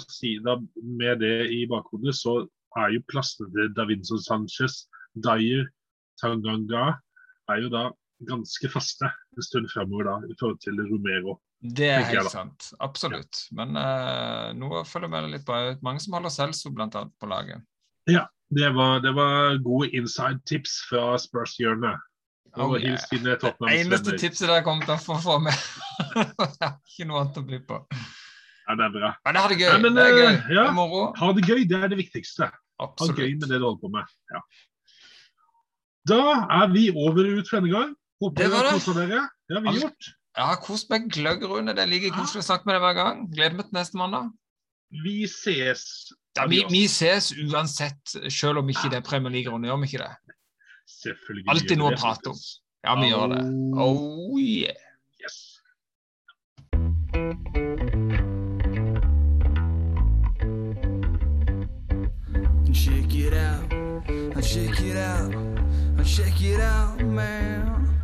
Med det i bakhodet, så er jo plassene til Davinson Sanchez, Dyer, Tanganga er jo da ganske faste en stund fremover da, i forhold til Romero. Det er helt sant. Absolutt. Ja. Men uh, nå følger med litt på mange som holder Celso bl.a. på laget. Ja, det var, det var gode inside tips fra Spurs-hjørnet. Oh, yeah. Eneste tipset der kommer til å få, fra meg. ikke noe annet å by på. Ja, det er bra. Men det har det gøy. Ja, men, det er gøy. Eh, ja, det er moro. Ha det gøy, det er det viktigste. Absolutt. Ha gøy med det du holder på med. Ja. Da er vi over ut for denne gang. Håper det var det. Dere. Det har vi altså, gjort. Jeg har kost meg gløgg, Rune. Det er like koselig å snakke med deg hver gang. Gleder meg til neste mandag. Vi ses. Ja, vi, vi, ses uansett, selv om ikke det er Premier League-runde. Gjør vi ikke det? Selvfølgelig. Alltid noe å prate om. Ja, vi oh. gjør det. Oh yeah. Yes. Check it out, I check it out. I check it out, man.